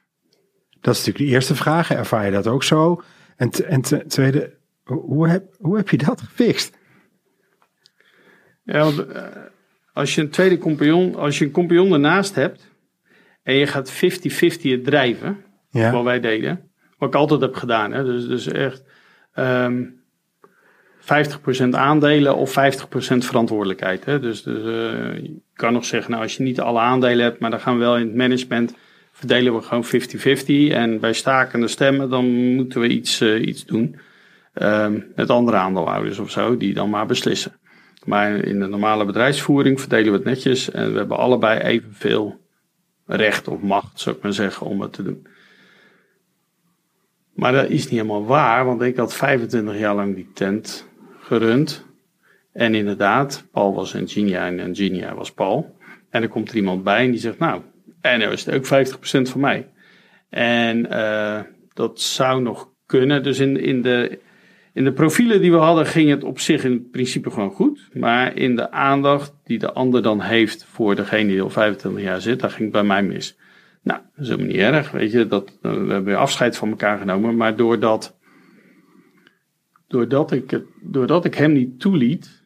Dat is natuurlijk de eerste vraag. Ervaar je dat ook zo? En, en tweede, hoe heb, hoe heb je dat gefixt? Ja, want, eh, als je een tweede compagnon, als je een compagnon ernaast hebt en je gaat 50-50 het drijven, wat Ja, wij deden, wat ik altijd heb gedaan, hè, dus, dus echt ehm 50% aandelen of 50% verantwoordelijkheid. Hè, dus dus eh, je kan nog zeggen, nou, als je niet alle aandelen hebt, maar dan gaan we wel in het management verdelen we gewoon 50-50 en bij stakende stemmen dan moeten we iets, eh, iets doen. Ehm, met andere aandeelhouders of zo, die dan maar beslissen. Maar in de normale bedrijfsvoering verdelen we het netjes en we hebben allebei evenveel recht of macht, zou ik maar zeggen, om het te doen. Maar dat is niet helemaal waar, want ik had 25 jaar lang die tent gerund. En inderdaad, Paul was Engenia en Engenia was Paul. En er komt er iemand bij en die zegt, nou, en nou is ook 50% van mij. En eh, dat zou nog kunnen. Dus in, in, de, in de profielen die we hadden ging het op zich in principe gewoon goed. Maar in de aandacht die de ander dan heeft voor degene die al 25 jaar zit, daar ging het bij mij mis. Nou, dat is helemaal niet erg, weet je. Dat, eh, we hebben afscheid van elkaar genomen. Maar doordat, doordat, ik, het, doordat ik hem niet toeliet,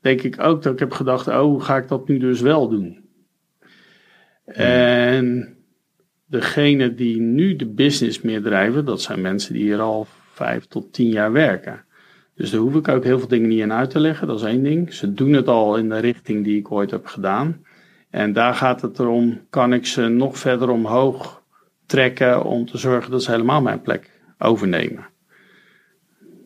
denk ik ook dat ik heb gedacht, oh, hoe ga ik dat nu dus wel doen? En degene die nu de business meer drijven, dat zijn mensen die hier al vijf tot tien jaar werken. Dus daar hoef ik ook heel veel dingen niet in uit te leggen, dat is één ding. Ze doen het al in de richting die ik ooit heb gedaan. En daar gaat het erom, kan ik ze nog verder omhoog trekken om te zorgen dat ze helemaal mijn plek overnemen.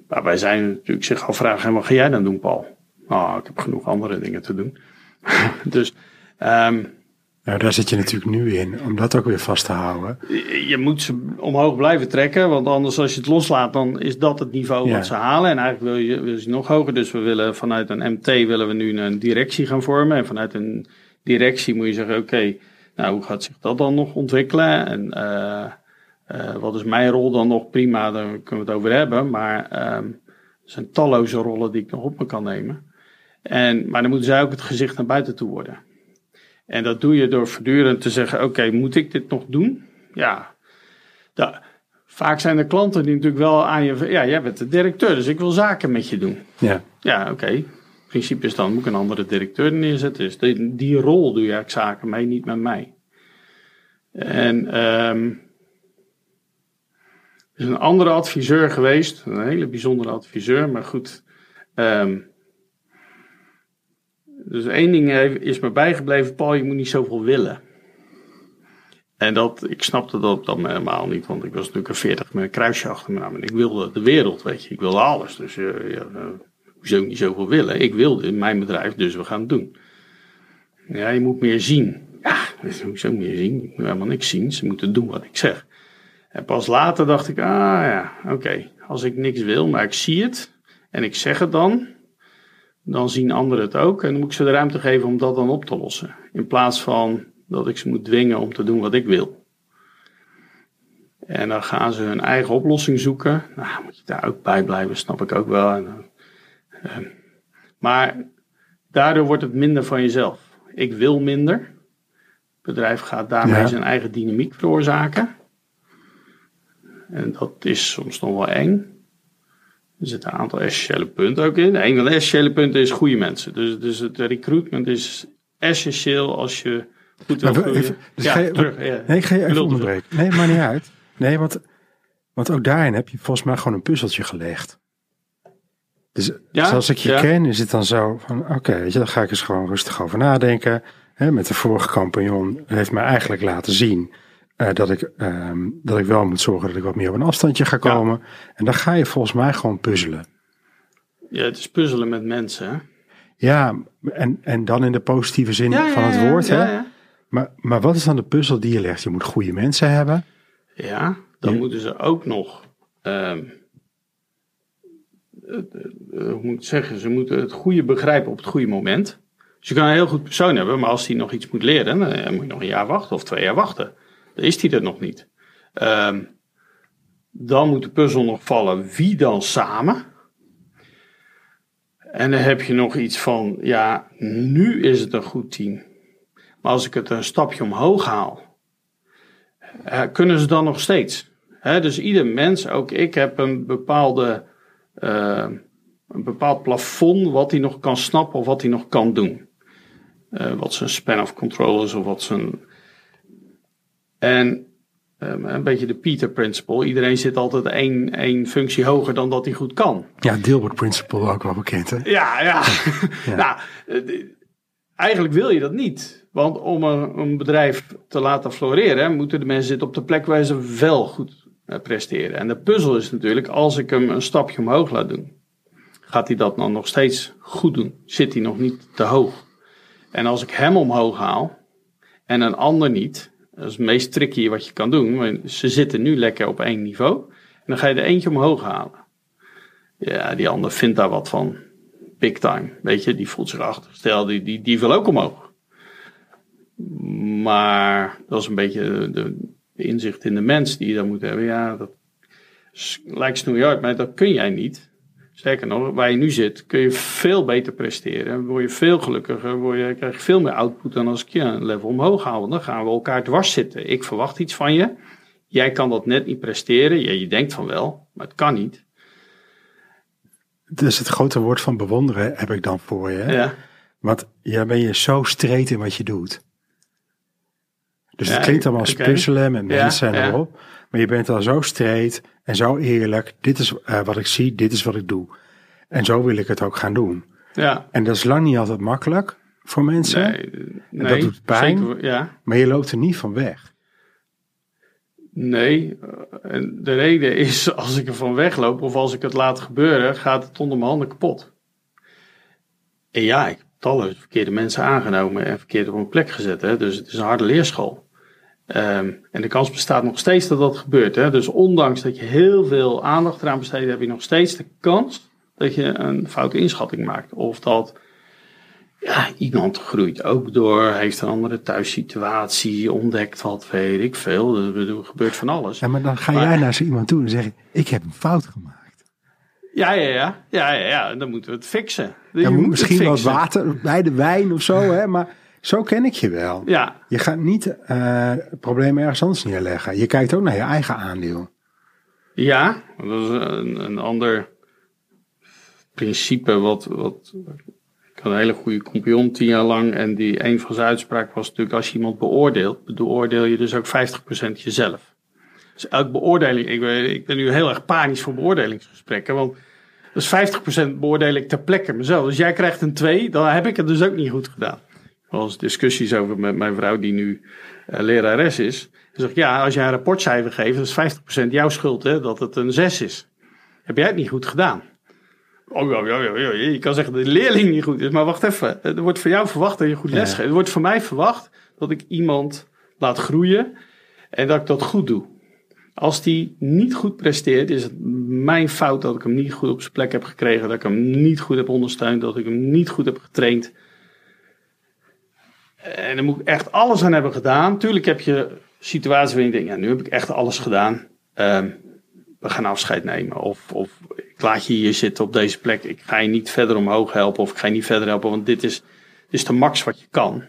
Waarbij zij natuurlijk zich afvragen, en wat ga jij dan doen Paul? Nou, ik heb genoeg andere dingen te doen. dus ehm, nou daar zit je natuurlijk nu in, om dat ook weer vast te houden. je moet ze omhoog blijven trekken, want anders als je het loslaat, dan is dat het niveau Ja. wat ze halen. En eigenlijk wil je, wil je nog hoger. Dus we willen vanuit een MT willen we nu een directie gaan vormen. En vanuit een directie moet je zeggen, oké, nou hoe gaat zich dat dan nog ontwikkelen? En eh, wat is mijn rol dan nog? Prima, daar kunnen we het over hebben. Maar ehm, er zijn talloze rollen die ik nog op me kan nemen. En, maar dan moeten zij ook het gezicht naar buiten toe worden. En dat doe je door voortdurend te zeggen: Oké, moet ik dit nog doen? Ja. Da- vaak zijn er klanten die natuurlijk wel aan je. Ja, jij bent de directeur, dus ik wil zaken met je doen. Ja, Ja, oké. Het principe is dan: moet ik een andere directeur neerzetten? Dus die, die rol doe je eigenlijk zaken mee, niet met mij. En. er is een andere adviseur geweest, een hele bijzondere adviseur, maar goed. ehm, dus één ding is me bijgebleven, Paul, je moet niet zoveel willen. En dat, ik snapte dat dan helemaal niet, want ik was natuurlijk een 40 met een kruisje achter me aan. Ik wilde de wereld, weet je, ik wilde alles. Dus eh, ja, eh, hoezo niet zoveel willen? Ik wilde in mijn bedrijf, dus we gaan het doen. Ja, je moet meer zien. Ja, hoezo meer zien? Ik moet helemaal niks zien, ze moeten doen wat ik zeg. En pas later dacht ik, ah ja, oké, als ik niks wil, maar ik zie het en ik zeg het dan, dan zien anderen het ook. En dan moet ik ze de ruimte geven om dat dan op te lossen. In plaats van dat ik ze moet dwingen om te doen wat ik wil. En dan gaan ze hun eigen oplossing zoeken. Nou, moet je daar ook bij blijven, snap ik ook wel. En, dan, eh, maar daardoor wordt het minder van jezelf. Ik wil minder. Het bedrijf gaat daarmee Ja. zijn eigen dynamiek veroorzaken. En dat is soms nog wel eng. Er zitten een aantal essentiële punten ook in. Een van de essentiële punten is goede mensen. Dus, dus het recruitment is essentieel als je goed wil groeien. even- dus ja, ga je- terug. Ja. Nee, ga je even onderbreken. Nee, maar niet uit. Nee, want, want ook daarin heb je volgens mij gewoon een puzzeltje gelegd. Dus Ja, zoals ik je ja. ken, is het dan zo van, oké, weet je, dan ga ik eens gewoon rustig over nadenken. Hè, met de vorige compagnon heeft mij eigenlijk laten zien eh, dat, ik, ehm, dat ik wel moet zorgen dat ik wat meer op een afstandje ga komen. En dan ga je volgens mij gewoon puzzelen. Ja, het is puzzelen met mensen. hè? Ja, en, en dan in de positieve zin Ja, van het woord. ja, hè? Maar, maar wat is dan de puzzel die je legt? Je moet goede mensen hebben. Ja, dan moeten ze ook nog. ehm, eh, eh, hoe moet ik zeggen? Ze moeten het goede begrijpen op het goede moment. Dus je kan een heel goed persoon hebben, maar als hij nog iets moet leren, dan moet je nog een jaar wachten of twee jaar wachten. Is hij er nog niet. Ehm, dan moet de puzzel nog vallen. Wie dan samen? En dan heb je nog iets van, ja, nu is het een goed team. Maar als ik het een stapje omhoog haal, eh, kunnen ze dan nog steeds. Dus ieder mens, ook ik, heb een bepaalde, eh, een bepaald plafond wat hij nog kan snappen of wat hij nog kan doen. Eh, wat zijn span of control is of wat zijn. En eh, een beetje de Peter Principle. Iedereen zit altijd één, één functie hoger dan dat hij goed kan. Ja, Dilbert Principle ook wel bekend. Hè? Ja, ja. nou, eh, eigenlijk wil je dat niet. Want om een, een bedrijf te laten floreren, moeten de mensen zitten op de plek waar ze wel goed eh, presteren. En de puzzel is natuurlijk, als ik hem een stapje omhoog laat doen, gaat hij dat dan nog steeds goed doen? Zit hij nog niet te hoog? En als ik hem omhoog haal en een ander niet, dat is het meest tricky wat je kan doen. Ze zitten nu lekker op één niveau. En dan ga je er eentje omhoog halen. Ja, die ander vindt daar wat van. Big time. Weet je, die voelt zich achtergesteld. Die, die, die wil ook omhoog. Maar dat is een beetje de, inzicht in de mens die je dan moet hebben. Ja, dat lijkt snoeihard, maar dat kun jij niet. Sterker nog, waar je nu zit, kun je veel beter presteren. Word je veel gelukkiger, word je, krijg je veel meer output dan als ik je een level omhoog haal. Want dan gaan we elkaar dwars zitten. Ik verwacht iets van je. Jij kan dat net niet presteren. Ja, je denkt van wel, maar het kan niet. Dus het grote woord van bewonderen heb ik dan voor je. Ja. Want jij ben je zo streed in wat je doet. Dus het Ja, klinkt allemaal als oké. puzzelen met Ja, mensen en ja. erop. Maar je bent al zo streed en zo eerlijk. Dit is eh, wat ik zie, dit is wat ik doe. En zo wil ik het ook gaan doen. Ja. En dat is lang niet altijd makkelijk voor mensen. Nee, nee, dat doet pijn. zeker, ja. Maar je loopt er niet van weg. Nee, eh, en de reden is als ik er van wegloop of als ik het laat gebeuren, gaat het onder mijn handen kapot. En ja, ik heb talloze verkeerde mensen aangenomen en verkeerd op een plek gezet. Hè? Dus het is een harde leerschool. Ehm, en de kans bestaat nog steeds dat dat gebeurt. Hè? Dus ondanks dat je heel veel aandacht eraan besteedt, heb je nog steeds de kans dat je een foute inschatting maakt. Of dat ja, iemand groeit ook door, heeft een andere thuissituatie, ontdekt wat, weet ik veel. Er bedoel, gebeurt van alles. Ja, maar dan ga Maar- jij naar zo iemand toe en zeg je, ik heb een fout gemaakt. Ja, ja, ja. Ja, ja, ja. Dan moeten we het fixen. Je moet misschien wat fixen. water bij de wijn of zo, hè? maar zo ken ik je wel. Ja, Je gaat niet het probleem ergens anders neerleggen. Je kijkt ook naar je eigen aandeel. ja. Dat is een, een ander principe wat, wat... Ik had een hele goede compagnon tien jaar lang. En die, een van zijn uitspraken was natuurlijk... als je iemand beoordeelt, beoordeel je dus ook 50% jezelf. Dus elke beoordeling... Ik ben, ik ben nu heel erg panisch voor beoordelingsgesprekken. Want dus 50% beoordeel ik ter plekke mezelf. Dus jij krijgt een 2, dan heb ik het dus ook niet goed gedaan. Was discussies over met mijn vrouw die nu eh, lerares is. Ze zegt, ja, als jij een rapportcijfer geeft, dat is 50% jouw schuld hè, dat het een 6 is. Heb jij het niet goed gedaan? Oh ja, ja, ja, ja, je kan zeggen dat de leerling niet goed is, maar wacht even. Er wordt van jou verwacht dat je goed les geeft. Er wordt van mij verwacht dat ik iemand laat groeien en dat ik dat goed doe. Als die niet goed presteert, is het mijn fout dat ik hem niet goed op zijn plek heb gekregen, dat ik hem niet goed heb ondersteund, dat ik hem niet goed heb getraind. En dan moet ik echt alles aan hebben gedaan. Tuurlijk heb je situaties waarin je denkt, ja, nu heb ik echt alles gedaan. Ehm, we gaan afscheid nemen. Of, of ik laat je hier zitten op deze plek. Ik ga je niet verder omhoog helpen. Of ik ga je niet verder helpen, want dit is, is de max wat je kan.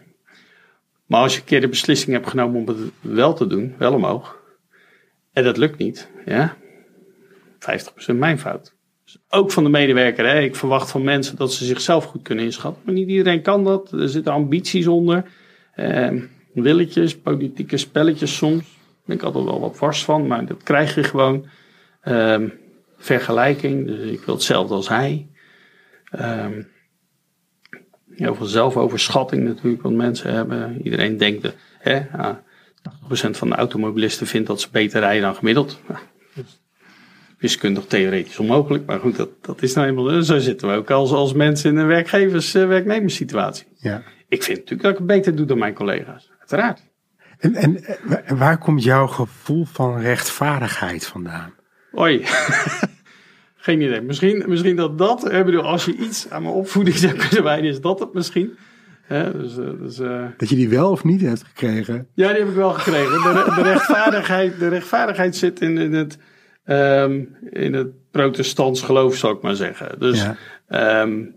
Maar als je een keer de beslissing hebt genomen om het wel te doen, wel omhoog. En dat lukt niet, ja. 50% mijn fout. Ook van de medewerker. Hè. Ik verwacht van mensen dat ze zichzelf goed kunnen inschatten. Maar niet iedereen kan dat. Er zitten ambities onder. Eh, willetjes, politieke spelletjes soms. Ik altijd wel wat vast van. Maar dat krijg je gewoon. Ehm, vergelijking. Dus ik wil hetzelfde als hij. Ehm, heel veel zelfoverschatting natuurlijk wat mensen hebben. Iedereen denkt, de, hè, 80% van de automobilisten vindt dat ze beter rijden dan gemiddeld. Wiskundig theoretisch onmogelijk, maar goed, dat, dat is nou eenmaal, zo zitten we ook als, als mensen in een werkgevers-werknemerssituatie. Ja. Ik vind natuurlijk dat ik het beter doe dan mijn collega's, uiteraard. En, en eh, waar komt jouw gevoel van rechtvaardigheid vandaan? Oei. Geen idee. Misschien, misschien dat dat, ik bedoel, als je iets aan mijn opvoeding zou kunnen wijden, is dat het misschien. dus, uh, dus, uh, dat je die wel of niet hebt gekregen? Ja, die heb ik wel gekregen. De, de rechtvaardigheid, de rechtvaardigheid zit in, in het, um, in het protestants geloof, zou ik maar zeggen. Dus ja. um,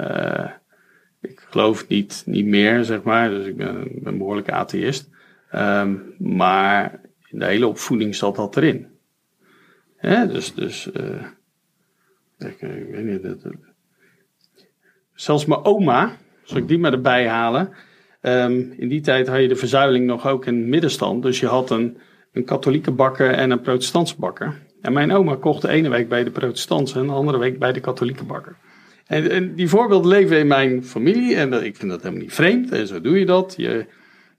uh, ik geloof niet, niet meer, zeg maar. Dus ik ben, behoorlijke atheïst. Um, maar in de hele opvoeding zat dat erin. Hè? Dus, dus ik, ik, weet niet. Dat, zelfs mijn oma, zal ik die maar erbij halen. Um, in die tijd had je de verzuiling nog ook in middenstand. Dus je had een, een katholieke bakker en een protestantse bakker. En mijn oma kocht de ene week bij de protestantse en de andere week bij de katholieke bakker. En, en die voorbeelden leven in mijn familie en ik vind dat helemaal niet vreemd. En zo doe je dat. Je,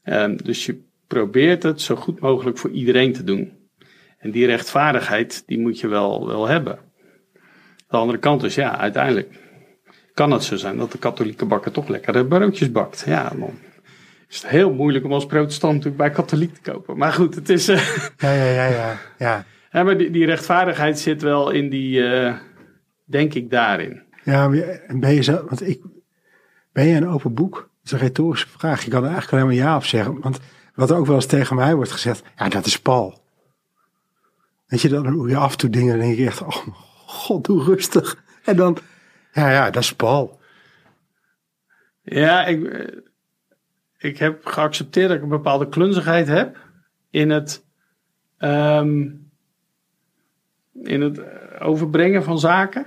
um, dus je probeert het zo goed mogelijk voor iedereen te doen. En die rechtvaardigheid, die moet je wel, wel hebben. De andere kant is, ja, uiteindelijk kan het zo zijn dat de katholieke bakker toch lekkere broodjes bakt. Ja, dan is het heel moeilijk om als protestant natuurlijk bij katholiek te kopen. Maar goed, het is... Uh, ja, ja, ja, ja. ja. ja maar die, die, rechtvaardigheid zit wel in die, uh, denk ik, daarin. Ja, ben je zo, want ik, ben je een open boek? Dat is een retorische vraag. Je kan er eigenlijk alleen maar ja op zeggen. Want wat ook wel eens tegen mij wordt gezegd, ja, dat is Paul. Weet je, dan hoe je af en toe dingen, dan denk je echt, oh god, doe rustig. En dan, ja, ja, dat is Paul. Ja, ik, ik heb geaccepteerd dat ik een bepaalde klunzigheid heb in het, um, in het overbrengen van zaken.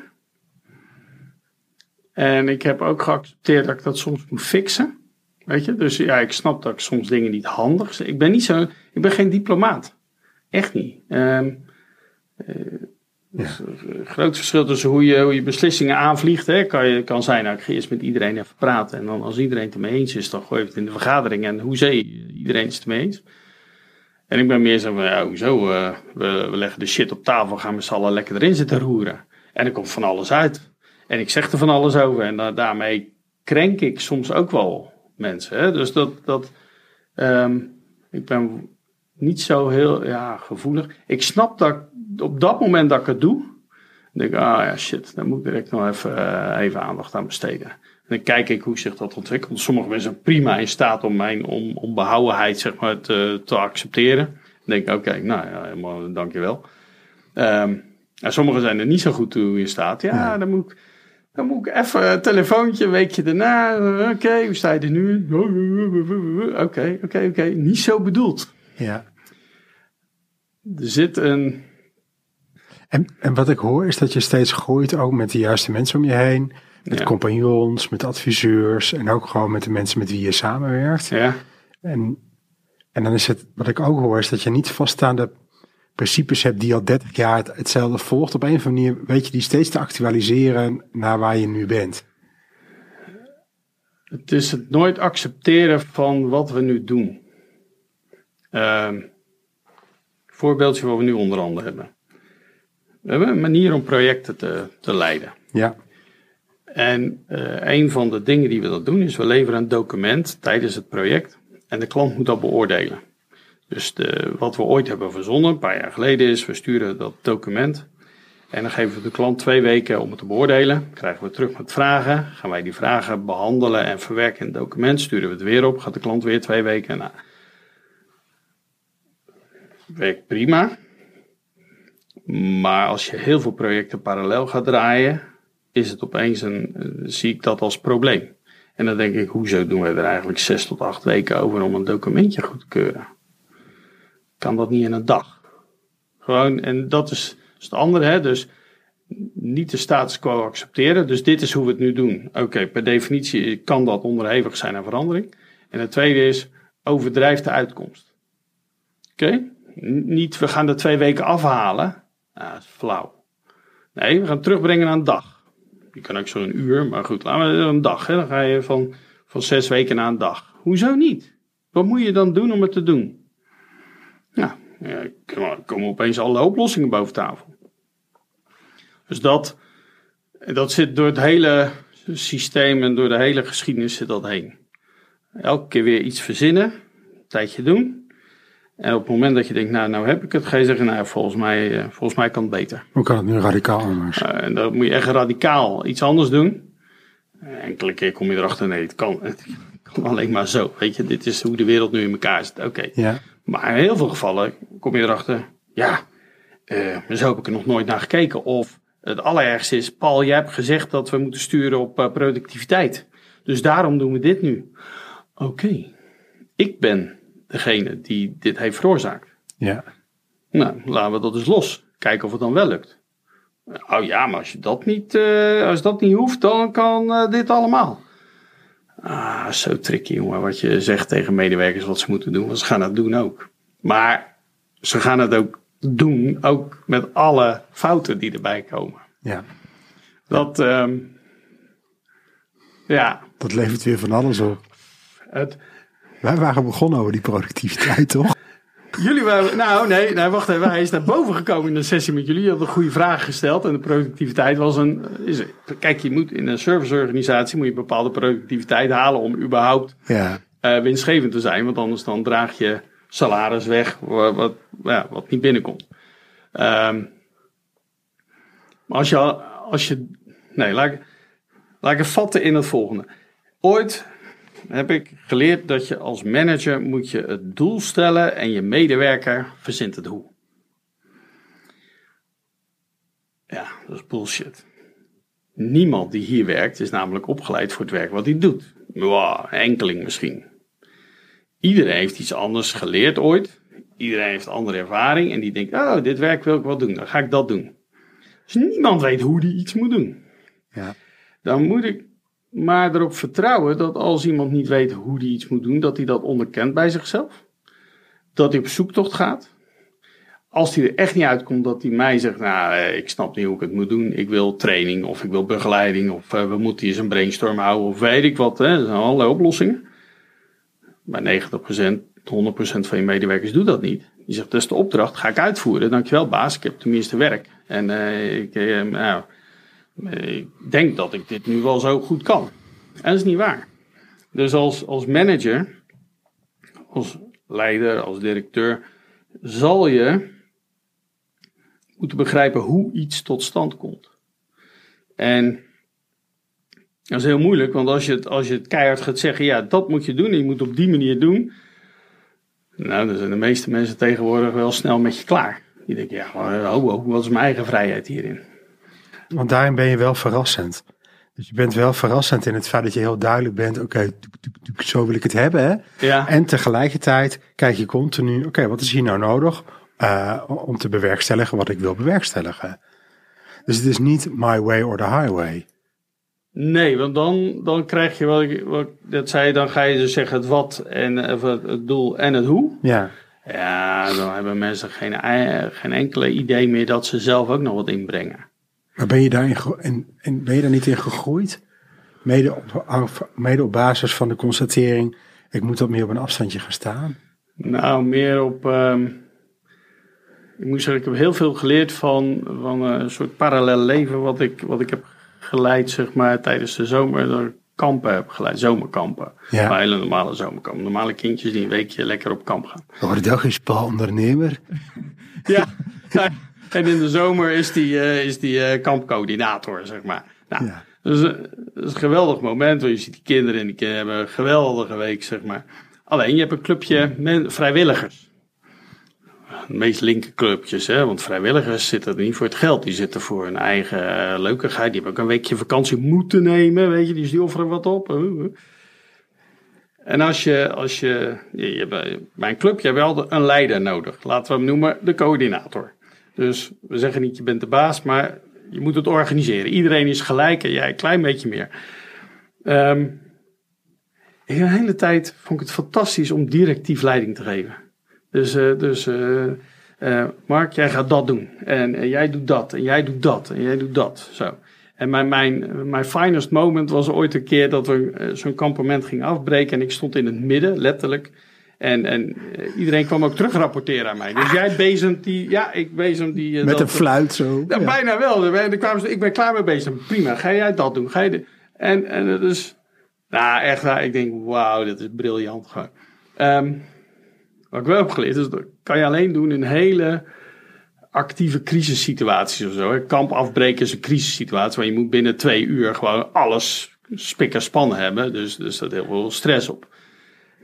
En ik heb ook geaccepteerd dat ik dat soms moet fixen. Weet je, dus ja, ik snap dat ik soms dingen niet handig. Ik ben niet zo, ik ben geen diplomaat. Echt niet. Um, uh, dus, een groot verschil tussen hoe je, hoe je beslissingen aanvliegt. Hè, kan, je, kan zijn, nou, ik ga eerst met iedereen even praten. En dan als iedereen het ermee eens is, dan gooi je het in de vergadering. En hoezee, iedereen is het ermee eens. En ik ben meer zo van, ja, hoezo, uh, we, we leggen de shit op tafel, gaan met z'n allen lekker erin zitten roeren. En er komt van alles uit. En ik zeg er van alles over. En uh, daarmee krenk ik soms ook wel mensen. Hè? Dus dat, dat um, ik ben niet zo heel ja, gevoelig. Ik snap dat op dat moment dat ik het doe, denk ik, ah ja, shit, daar moet ik direct nog even, uh, even aandacht aan besteden. En dan kijk ik hoe zich dat ontwikkelt. Sommige mensen zijn prima in staat om mijn on, onbehouwenheid zeg maar, te, te accepteren. Dan denk ik, oké, okay, nou ja, helemaal, dankjewel. Um, en sommigen zijn er niet zo goed toe in staat. Ja, dan moet ik... Dan moet ik even een telefoontje, een weekje daarna. Oké, okay, hoe sta je er nu? Oké, okay, oké, oké. Niet zo bedoeld. Ja. Er zit een en, en wat ik hoor is dat je steeds groeit ook met de juiste mensen om je heen. Met ja. compagnons, met adviseurs en ook gewoon met de mensen met wie je samenwerkt. Ja. En, en dan is het, wat ik ook hoor, is dat je niet vaststaande principes hebt die al 30 jaar hetzelfde volgt. Op een of andere manier weet je die steeds te actualiseren naar waar je nu bent. Het is het nooit accepteren van wat we nu doen. Uh, voorbeeldje wat we nu onder andere hebben. We hebben een manier om projecten te, te leiden. Ja. En uh, een van de dingen die we dat doen is we leveren een document tijdens het project en de klant moet dat beoordelen. Dus de, wat we ooit hebben verzonnen, een paar jaar geleden, is we sturen dat document. En dan geven we de klant twee weken om het te beoordelen. Krijgen we terug met vragen. Gaan wij die vragen behandelen en verwerken in het document. Sturen we het weer op. Gaat de klant weer twee weken. Nou, werkt prima. Maar als je heel veel projecten parallel gaat draaien, is het opeens een, eh, zie ik dat als probleem. En dan denk ik, hoezo doen we er eigenlijk zes tot acht weken over om een documentje goed te keuren? Kan dat niet in een dag? Gewoon, en dat is, is het andere, hè? dus niet de status quo accepteren. Dus dit is hoe we het nu doen. Oké, per definitie kan dat onderhevig zijn aan verandering. En het tweede is, overdrijf de uitkomst. Oké? Niet, we gaan de twee weken afhalen. Ah, dat is flauw. Nee, we gaan terugbrengen naar een dag. Je kan ook zo een uur, maar goed, laten we een dag. Hè? Dan ga je van, van zes weken naar een dag. Hoezo niet? Wat moet je dan doen om het te doen? Nou, er komen opeens alle oplossingen boven tafel. Dus dat, dat zit door het hele systeem en door de hele geschiedenis zit dat heen. Elke keer weer iets verzinnen, een tijdje doen. En op het moment dat je denkt, nou, nou heb ik het, ga je zeggen, nou, volgens mij, eh, volgens mij kan het beter. Hoe kan het nu radicaal anders? Uh, en dan moet je echt radicaal iets anders doen. Uh, enkele keer kom je erachter, nee, het kan, het kan alleen maar zo. Weet je, dit is hoe de wereld nu in elkaar zit. Oké. Ja. Maar in heel veel gevallen kom je erachter, ja, zo heb ik er nog nooit naar gekeken. Of het allerergste is, Paul, jij hebt gezegd dat we moeten sturen op productiviteit. Dus daarom doen we dit nu. Oké, ik ben degene die dit heeft veroorzaakt. Ja. Nou, laten we dat eens los. Kijken of het dan wel lukt. Oh ja, maar als je dat niet, uh, als dat niet hoeft, dan kan uh, dit allemaal. Ah, zo tricky jongen, wat je zegt tegen medewerkers wat ze moeten doen. Want ze gaan het doen ook. Maar ze gaan het ook doen, ook met alle fouten die erbij komen. Ja. Dat, um, ja. Dat levert weer van alles op. Het, wij waren begonnen over die productiviteit, toch? Jullie waren, nou nee, nee, wacht even. Hij is naar boven gekomen in de sessie met jullie. Je had een goede vraag gesteld. En de productiviteit was een. Is, kijk, je moet in een serviceorganisatie moet je bepaalde productiviteit halen om überhaupt ja. uh, winstgevend te zijn. Want anders dan draag je salaris weg wat, wat, ja, wat niet binnenkomt. Um, maar als je, als je. Nee, laat ik, laat ik het vatten in het volgende. Ooit heb ik geleerd dat je als manager moet je het doel stellen en je medewerker verzint het hoe. Ja, dat is bullshit. Niemand die hier werkt is namelijk opgeleid voor het werk wat hij doet. Wow, enkeling misschien. Iedereen heeft iets anders geleerd ooit. Iedereen heeft andere ervaring en die denkt, oh, dit werk wil ik wel doen, dan ga ik dat doen. Dus niemand weet hoe die iets moet doen. Ja. Dan moet ik maar erop vertrouwen dat als iemand niet weet hoe hij iets moet doen, dat hij dat onderkent bij zichzelf. Dat hij op zoektocht gaat. Als hij er echt niet uitkomt, dat hij mij zegt: Nou, ik snap niet hoe ik het moet doen. Ik wil training of ik wil begeleiding of uh, we moeten eens een brainstorm houden of weet ik wat. Hè. Er zijn allerlei oplossingen. Maar 90%, 100% van je medewerkers doet dat niet. Die zegt: Dat is de opdracht, ga ik uitvoeren. Dankjewel, baas. Ik heb tenminste werk. En uh, ik, nou, ik denk dat ik dit nu wel zo goed kan. En dat is niet waar. Dus als, als manager, als leider, als directeur, zal je moeten begrijpen hoe iets tot stand komt. En dat is heel moeilijk, want als je het, als je het keihard gaat zeggen, ja, dat moet je doen en je moet op die manier doen. Nou, dan zijn de meeste mensen tegenwoordig wel snel met je klaar. Die denken, ja, oh, oh, wat is mijn eigen vrijheid hierin? Want daarin ben je wel verrassend. Dus je bent wel verrassend in het feit dat je heel duidelijk bent, oké, okay, zo wil ik het hebben. Hè? Ja. En tegelijkertijd kijk je continu, oké, wat is hier nou nodig uh, om te bewerkstelligen wat ik wil bewerkstelligen. Dus het is niet my way or the highway. Nee, want dan, dan krijg je wat ik, wat dat zei, dan ga je dus zeggen het wat en het doel en het hoe. Ja. Ja, dan hebben mensen geen, geen enkele idee meer dat ze zelf ook nog wat inbrengen. Maar ben je, daarin en, en ben je daar niet in gegroeid? Mede op, mede op basis van de constatering, ik moet wat meer op een afstandje gaan staan? Nou, meer op. Um, ik moet zeggen, ik heb heel veel geleerd van, van een soort parallel leven wat ik, wat ik heb geleid, zeg maar, tijdens de zomer. Daar kampen heb geleid, zomerkampen. Ja. Maar hele normale zomerkampen. Normale kindjes die een weekje lekker op kamp gaan. Overdag is Paul ondernemer. Ja, en in de zomer is die, eh, is die eh, kampcoördinator, zeg maar. Nou, Ja. dus, dat is een geweldig moment, want je ziet die kinderen en die kinderen hebben een geweldige week, zeg maar. Alleen, je hebt een clubje men, vrijwilligers. De meest linker clubjes, hè, want vrijwilligers zitten er niet voor het geld. Die zitten voor hun eigen eh, leukigheid. Die hebben ook een weekje vakantie moeten nemen, weet je. Dus die offeren wat op. En als je, als je, je, bij- bij een club, je hebt wel een leider nodig. Laten we hem noemen de coördinator. Dus we zeggen niet je bent de baas, maar je moet het organiseren. Iedereen is gelijk en jij een klein beetje meer. Ehm in een hele tijd vond ik het fantastisch om directief leiding te geven. Dus, eh, dus eh, eh, Mark, jij gaat dat doen. En, jij doet dat. En jij doet dat. En jij doet dat. Zo. En mijn, mijn, mijn finest moment was ooit een keer dat we zo'n kampement gingen afbreken. En ik stond in het midden, letterlijk. En, en eh, iedereen kwam ook terug rapporteren aan mij. Dus jij bezemt die, ja, ik bezem die. eh, Met dat- een fluit zo. ja, Ja. bijna wel. Dan kwamen ze, ik ben klaar mee bezig. Prima, ga jij dat doen? Ga je de- en, en het is, nou echt waar, ik denk, wauw, dit is briljant gewoon. Ehm, wat ik wel heb geleerd, is dat kan je alleen doen in hele actieve crisissituaties of zo. Kamp afbreken is een crisissituatie, waar je moet binnen twee uur gewoon alles spik en span hebben. Dus, dus staat heel veel stress op.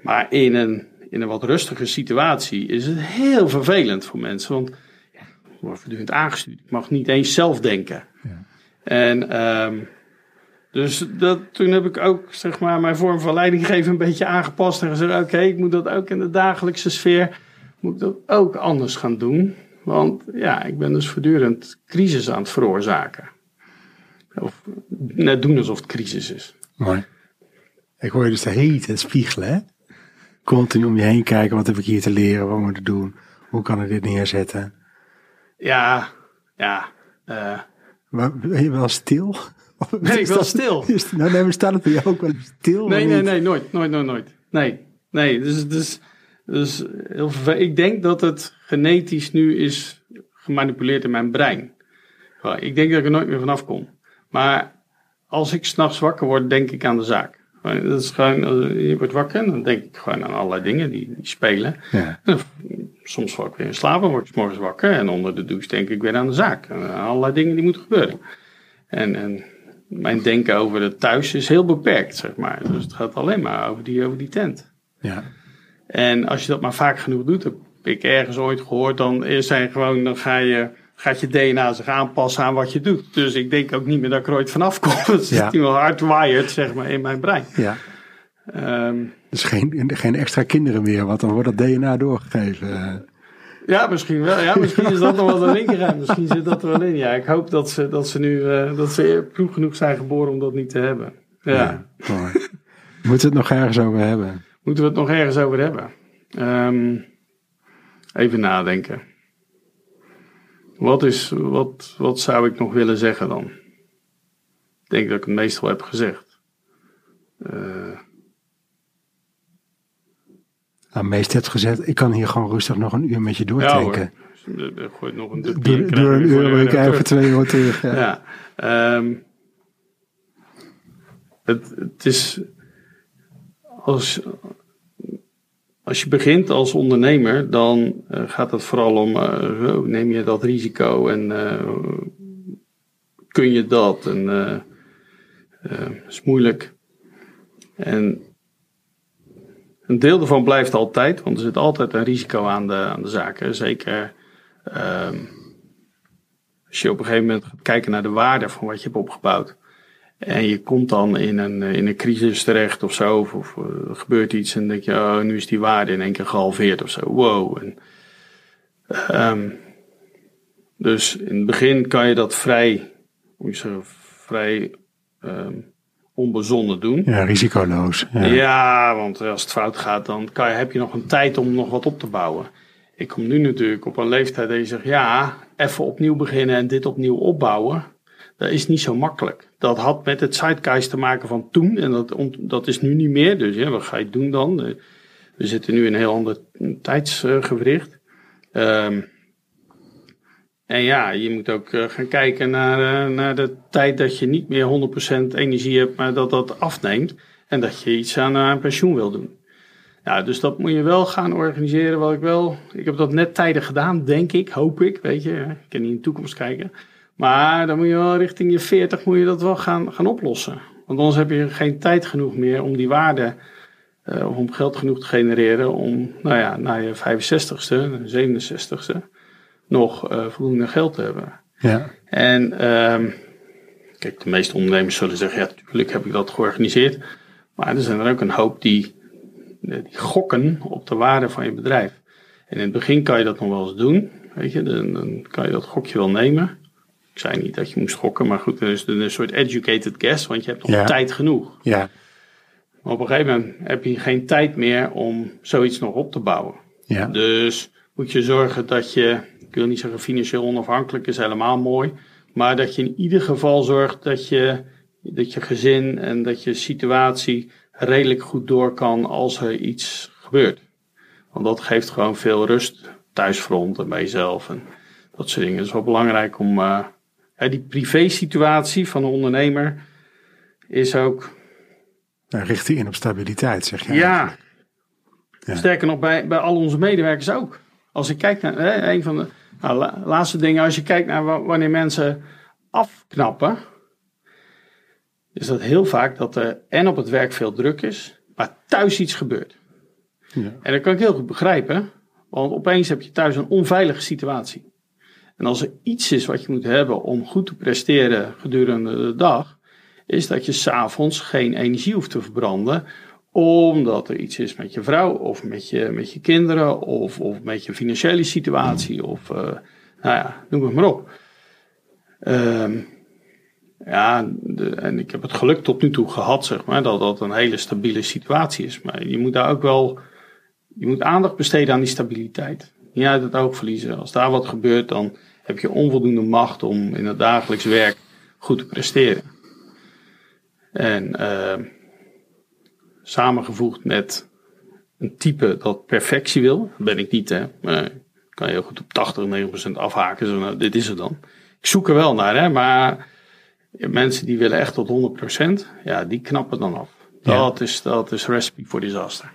Maar in een, in een wat rustige situatie is het heel vervelend voor mensen, want ja, ik word voortdurend aangestuurd. Ik mag niet eens zelf denken. En ehm, dus dat, toen heb ik ook zeg maar, mijn vorm van leidinggeven een beetje aangepast en gezegd: oké, ik moet dat ook in de dagelijkse sfeer moet ik dat ook anders gaan doen. Want ja, ik ben dus voortdurend crisis aan het veroorzaken. Of net doen alsof het crisis is. Mooi. Ik hoor je dus de hele tijd spiegelen, hè? Continu om je heen kijken, wat heb ik hier te leren, wat moet ik doen, hoe kan ik dit neerzetten? Ja, ja. eh, Maar ben je wel stil? Ben ik wel stil? Is, nou, nee, maar staat het bij jou ook wel stil? Nee, nee, nee, nooit, nooit, nooit, nooit. Nee, nee, dus, dus, dus heel vervel- Ik denk dat het genetisch nu is gemanipuleerd in mijn brein. Ik denk dat ik er nooit meer vanaf kom. Maar als ik s'nachts wakker word, denk ik aan de zaak. Dat is gewoon, je wordt wakker en dan denk ik gewoon aan allerlei dingen die, die spelen. Ja. Soms val ik weer in slaap en word ik 's morgens wakker. En onder de douche denk ik weer aan de zaak. En aan allerlei dingen die moeten gebeuren. En, en mijn denken over het thuis is heel beperkt, zeg maar. Dus het gaat alleen maar over die, over die tent. Ja. En als je dat maar vaak genoeg doet, heb ik ergens ooit gehoord, dan is zijn gewoon, dan ga je, gaat je DNA zich aanpassen aan wat je doet. Dus ik denk ook niet meer dat ik er ooit vanaf kom. Het Ja. nu wel hardwired, zeg maar, in mijn brein. ja. Ehm, Dus geen, geen extra kinderen meer, want dan wordt dat DNA doorgegeven. ja, misschien wel. Ja, misschien is dat nog wel de linkerruim. Misschien zit dat er wel in. Ja, ik hoop dat ze, dat ze nu, eh, dat ze vroeg genoeg zijn geboren om dat niet te hebben. ja. Mooi. Moeten we het nog ergens over hebben? Moeten we het nog ergens over hebben? Ehm, even nadenken. Wat, is, wat, wat zou ik nog willen zeggen dan? Ik denk dat ik het meestal heb gezegd. Eh, Nou, meest hebt gezegd, ik kan hier gewoon rustig nog een uur met je ja hoor. doordenken. Er- er gooit nog een dupje Door, door een uur ik even twee uur terug. Ja. Ja. ehm, het, het is. Als, als je begint als ondernemer, dan eh, gaat het vooral om: eh, neem je dat risico en eh, kun je dat? En is moeilijk. En een deel daarvan blijft altijd, want er zit altijd een risico aan de, aan de zaken. Zeker. ehm, als je op een gegeven moment gaat kijken naar de waarde van wat je hebt opgebouwd. En je komt dan in een, eh, in een crisis terecht of zo. Of, of eh, er gebeurt iets en dan denk je, oh, nu is die waarde in één keer gehalveerd of zo. Wow. En, ehm, dus in het begin kan je dat vrij, hoe je zeggen, vrij ehm, onbezonnen doen. Ja, risicoloos. Ja. Ja. want als het fout gaat, dan kan je, heb je nog een tijd om nog wat op te bouwen. Ik kom nu natuurlijk op een leeftijd dat je zegt, ja, even opnieuw beginnen en dit opnieuw opbouwen. Dat is niet zo makkelijk. Dat had met het zeitgeist te maken van toen en dat, dat is nu niet meer. Dus wat ga je doen dan? Eh, We zitten nu in een heel ander tijdsgewricht. Ehm, En ja, je moet ook eh, gaan kijken naar, uh, naar de tijd dat je niet meer 100% energie hebt, maar dat dat afneemt. En dat je iets aan, aan pensioen wil doen. Ja, dus dat moet je wel gaan organiseren. Wat ik wel. Ik heb dat net tijdig gedaan, denk ik, hoop ik. Weet je, ik kan niet in de toekomst kijken. Maar dan moet je wel richting je 40 moet je dat wel gaan, gaan oplossen. Want anders heb je geen tijd genoeg meer om die waarde. Uh, om geld genoeg te genereren om, nou ja, na je 65ste, 67ste, nog uh, voldoende geld te hebben. Ja. En um, kijk, de meeste ondernemers zullen zeggen, ja, natuurlijk heb ik dat georganiseerd. Maar er zijn er ook een hoop die die gokken op de waarde van je bedrijf. En in het begin kan je dat nog wel eens doen. Weet je, dan, dan kan je dat gokje wel nemen. Ik zei niet dat je moest gokken, maar goed, is een soort educated guess, want je hebt nog Ja. tijd genoeg. Ja. Maar op een gegeven moment heb je geen tijd meer om zoiets nog op te bouwen. Ja. Dus moet je zorgen dat je, ik wil niet zeggen financieel onafhankelijk is helemaal mooi, maar dat je in ieder geval zorgt dat je, dat je gezin en dat je situatie redelijk goed door kan als er iets gebeurt. Want dat geeft gewoon veel rust, thuisfront en bij jezelf en dat soort dingen. Het is wel belangrijk om, uh, ja, die privé-situatie van een ondernemer is ook Nou, richt die in op stabiliteit, zeg je. ja. Ja. Sterker nog, bij, bij al onze medewerkers ook. Als ik kijk naar hè, een van de nou, la- laatste dingen, als je kijkt naar wa- wanneer mensen afknappen, is dat heel vaak dat er en op het werk veel druk is, maar thuis iets gebeurt. Ja. En dat kan ik heel goed begrijpen, want opeens heb je thuis een onveilige situatie. En als er iets is wat je moet hebben om goed te presteren gedurende de dag, is dat je s'avonds geen energie hoeft te verbranden, omdat er iets is met je vrouw of met je, met je kinderen of, of met je financiële situatie of eh, nou ja, noem het maar op. Ehm, ja, en ik heb het geluk tot nu toe gehad, zeg maar, dat dat een hele stabiele situatie is. Maar je moet daar ook wel, je moet aandacht besteden aan die stabiliteit. Niet uit het oog verliezen. Als daar wat gebeurt, dan heb je onvoldoende macht om in het dagelijks werk goed te presteren. En ehm, samengevoegd met een type dat perfectie wil. Dat ben ik niet, hè. Maar kan je heel goed op 80, 90% afhaken. Zo, nou, dit is het dan. Ik zoek er wel naar, hè. Maar mensen die willen echt tot 100% ja, die knappen dan af. Ja. Dat, is, dat is recipe voor disaster.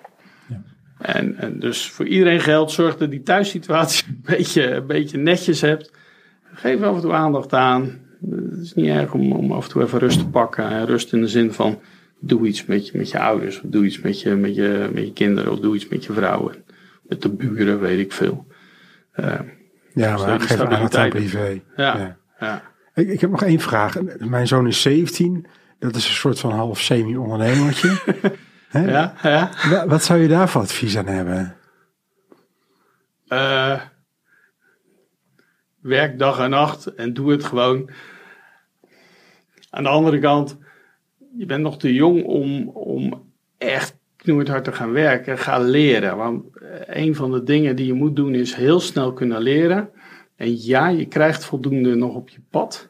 En, en dus voor iedereen geldt, zorg dat die thuissituatie een beetje, een beetje netjes hebt. Geef af en toe aandacht aan. Het is niet erg om, om af en toe even rust te pakken. En rust in de zin van, doe iets met je, met je ouders. Of doe iets met je, met, je, met je kinderen. Of doe iets met je vrouw. En met de buren, weet ik veel. Eh, Ja, Dus maar geef aandacht aan privé. ja, ja. Ik, ik heb nog één vraag. Mijn zoon is 17. Dat is een soort van half semi-ondernemertje. Hè? Ja, ja. Wa- Wat zou je daar voor advies aan hebben? Eh, werk dag en nacht en doe het gewoon. Aan de andere kant, je bent nog te jong om, om echt knoeihard te gaan werken. Ga leren. Want eh, een van de dingen die je moet doen is heel snel kunnen leren. En ja, je krijgt voldoende nog op je pad.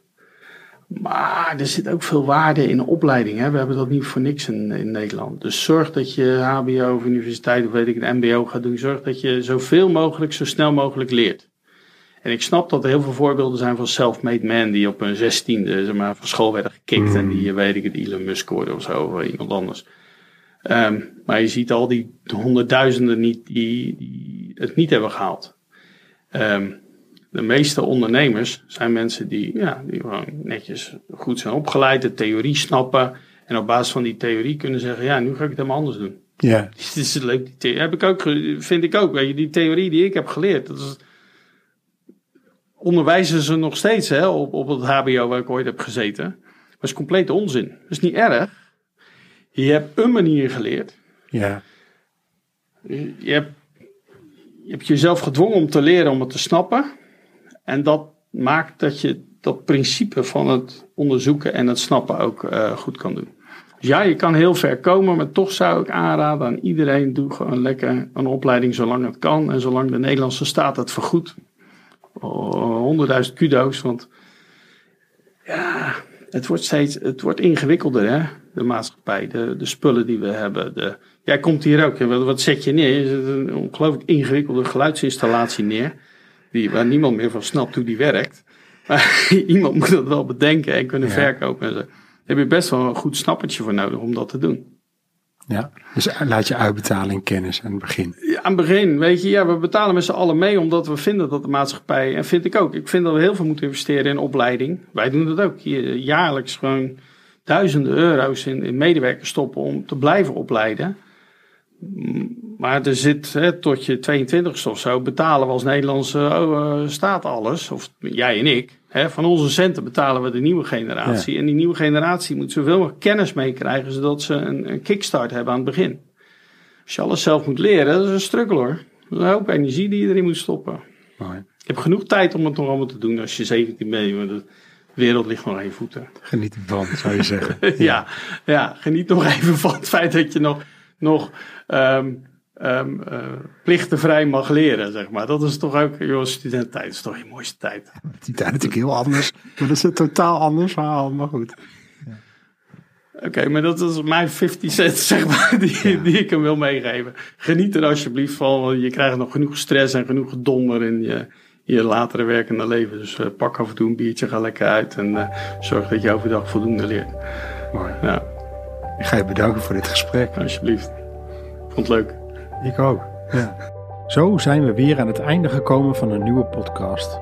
Maar er zit ook veel waarde in opleiding. Hè? We hebben dat niet voor niks in, in Nederland. Dus zorg dat je HBO of universiteit of weet ik een MBO gaat doen. Zorg dat je zoveel mogelijk, zo snel mogelijk leert. En ik snap dat er heel veel voorbeelden zijn van self-made men die op hun zestiende zeg maar, van school werden gekikt. En die, eh, weet ik het, Elon Musk worden of zo, of iemand anders. Ehm, maar je ziet al die honderdduizenden niet, die, die het niet hebben gehaald. Ehm, de meeste ondernemers zijn mensen die, ja, die gewoon netjes goed zijn opgeleid, de theorie snappen. En op basis van die theorie kunnen zeggen, ja, nu ga ik het helemaal anders doen. Ja, Dit is het leuk. Die theorie heb ik ook, vind ik ook. Weet je, die theorie die ik heb geleerd, dat is, onderwijzen ze nog steeds hè, op, op het HBO waar ik ooit heb gezeten. Maar is complete onzin. Dat is niet erg. Je hebt een manier geleerd. ja, Je je hebt, je hebt jezelf gedwongen om te leren om het te snappen. En dat maakt dat je dat principe van het onderzoeken en het snappen ook eh, goed kan doen. Dus ja, je kan heel ver komen, maar toch zou ik aanraden aan iedereen: doe gewoon lekker een opleiding zolang het kan. En zolang de Nederlandse staat het vergoedt. Honderdduizend kudo's, want ja, het wordt steeds het wordt ingewikkelder, hè? De maatschappij, de, de spullen die we hebben. De, jij komt hier ook, wat, wat zet je neer? Je zet een ongelooflijk ingewikkelde geluidsinstallatie neer. Die, waar niemand meer van snapt hoe die werkt. Maar iemand moet dat wel bedenken en kunnen Ja. verkopen. En zo. Daar heb je best wel een goed snappertje voor nodig om dat te doen. Ja, dus laat je uitbetalen in kennis aan het begin. Ja, aan het begin, weet je, ja, we betalen met z'n allen mee omdat we vinden dat de maatschappij, en vind ik ook, ik vind dat we heel veel moeten investeren in opleiding. Wij doen dat ook. Hier, jaarlijks gewoon duizenden euro's in, in medewerkers stoppen om te blijven opleiden. Maar er zit, hè, tot je 22 of zo, betalen we als Nederlandse oh, eh, staat alles, of jij en ik. Hè, van onze centen betalen we de nieuwe generatie. En die nieuwe generatie moet zoveel mogelijk kennis meekrijgen, zodat ze een, een kickstart hebben aan het begin. Als je alles zelf moet leren, dat is een struggle hoor. Dat is een hoop energie die je erin moet stoppen. Mooi. Je hebt genoeg tijd om het nog allemaal te doen als je 17 bent. want De wereld ligt nog aan je voeten. Geniet ervan, zou je zeggen. Ja, ja, geniet nog even van het feit dat je nog, nog ehm, ehm, eh, plichtenvrij mag leren, zeg maar. Dat is toch ook, joh, studententijd is toch je mooiste tijd. Die tijd natuurlijk heel anders. Maar dat is een totaal anders verhaal, maar goed. Oké, maar dat is mijn 50 cent, zeg maar, die, die ik hem wil meegeven. Geniet er alsjeblieft van, want je krijgt nog genoeg stress en genoeg gedonder in je, je latere werkende leven. Dus eh, pak af en toe een biertje, ga lekker uit en eh, zorg dat je overdag voldoende leert. Mooi. Ja, Ik ga je bedanken voor dit gesprek. alsjeblieft. Vond het leuk. Ik ook. Ja. Zo zijn we weer aan het einde gekomen van een nieuwe podcast.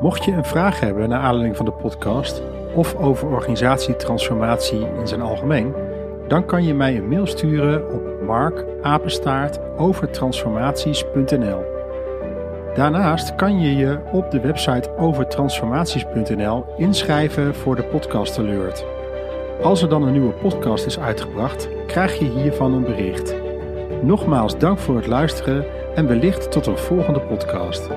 Mocht je een vraag hebben naar aanleiding van de podcast of over organisatietransformatie in zijn algemeen, dan kan je mij een mail sturen op markapenstaartovertransformaties.nl. Daarnaast kan je je op de website overtransformaties.nl inschrijven voor de podcast alert. Als er dan een nieuwe podcast is uitgebracht, krijg je hiervan een bericht. Nogmaals dank voor het luisteren en wellicht tot een volgende podcast.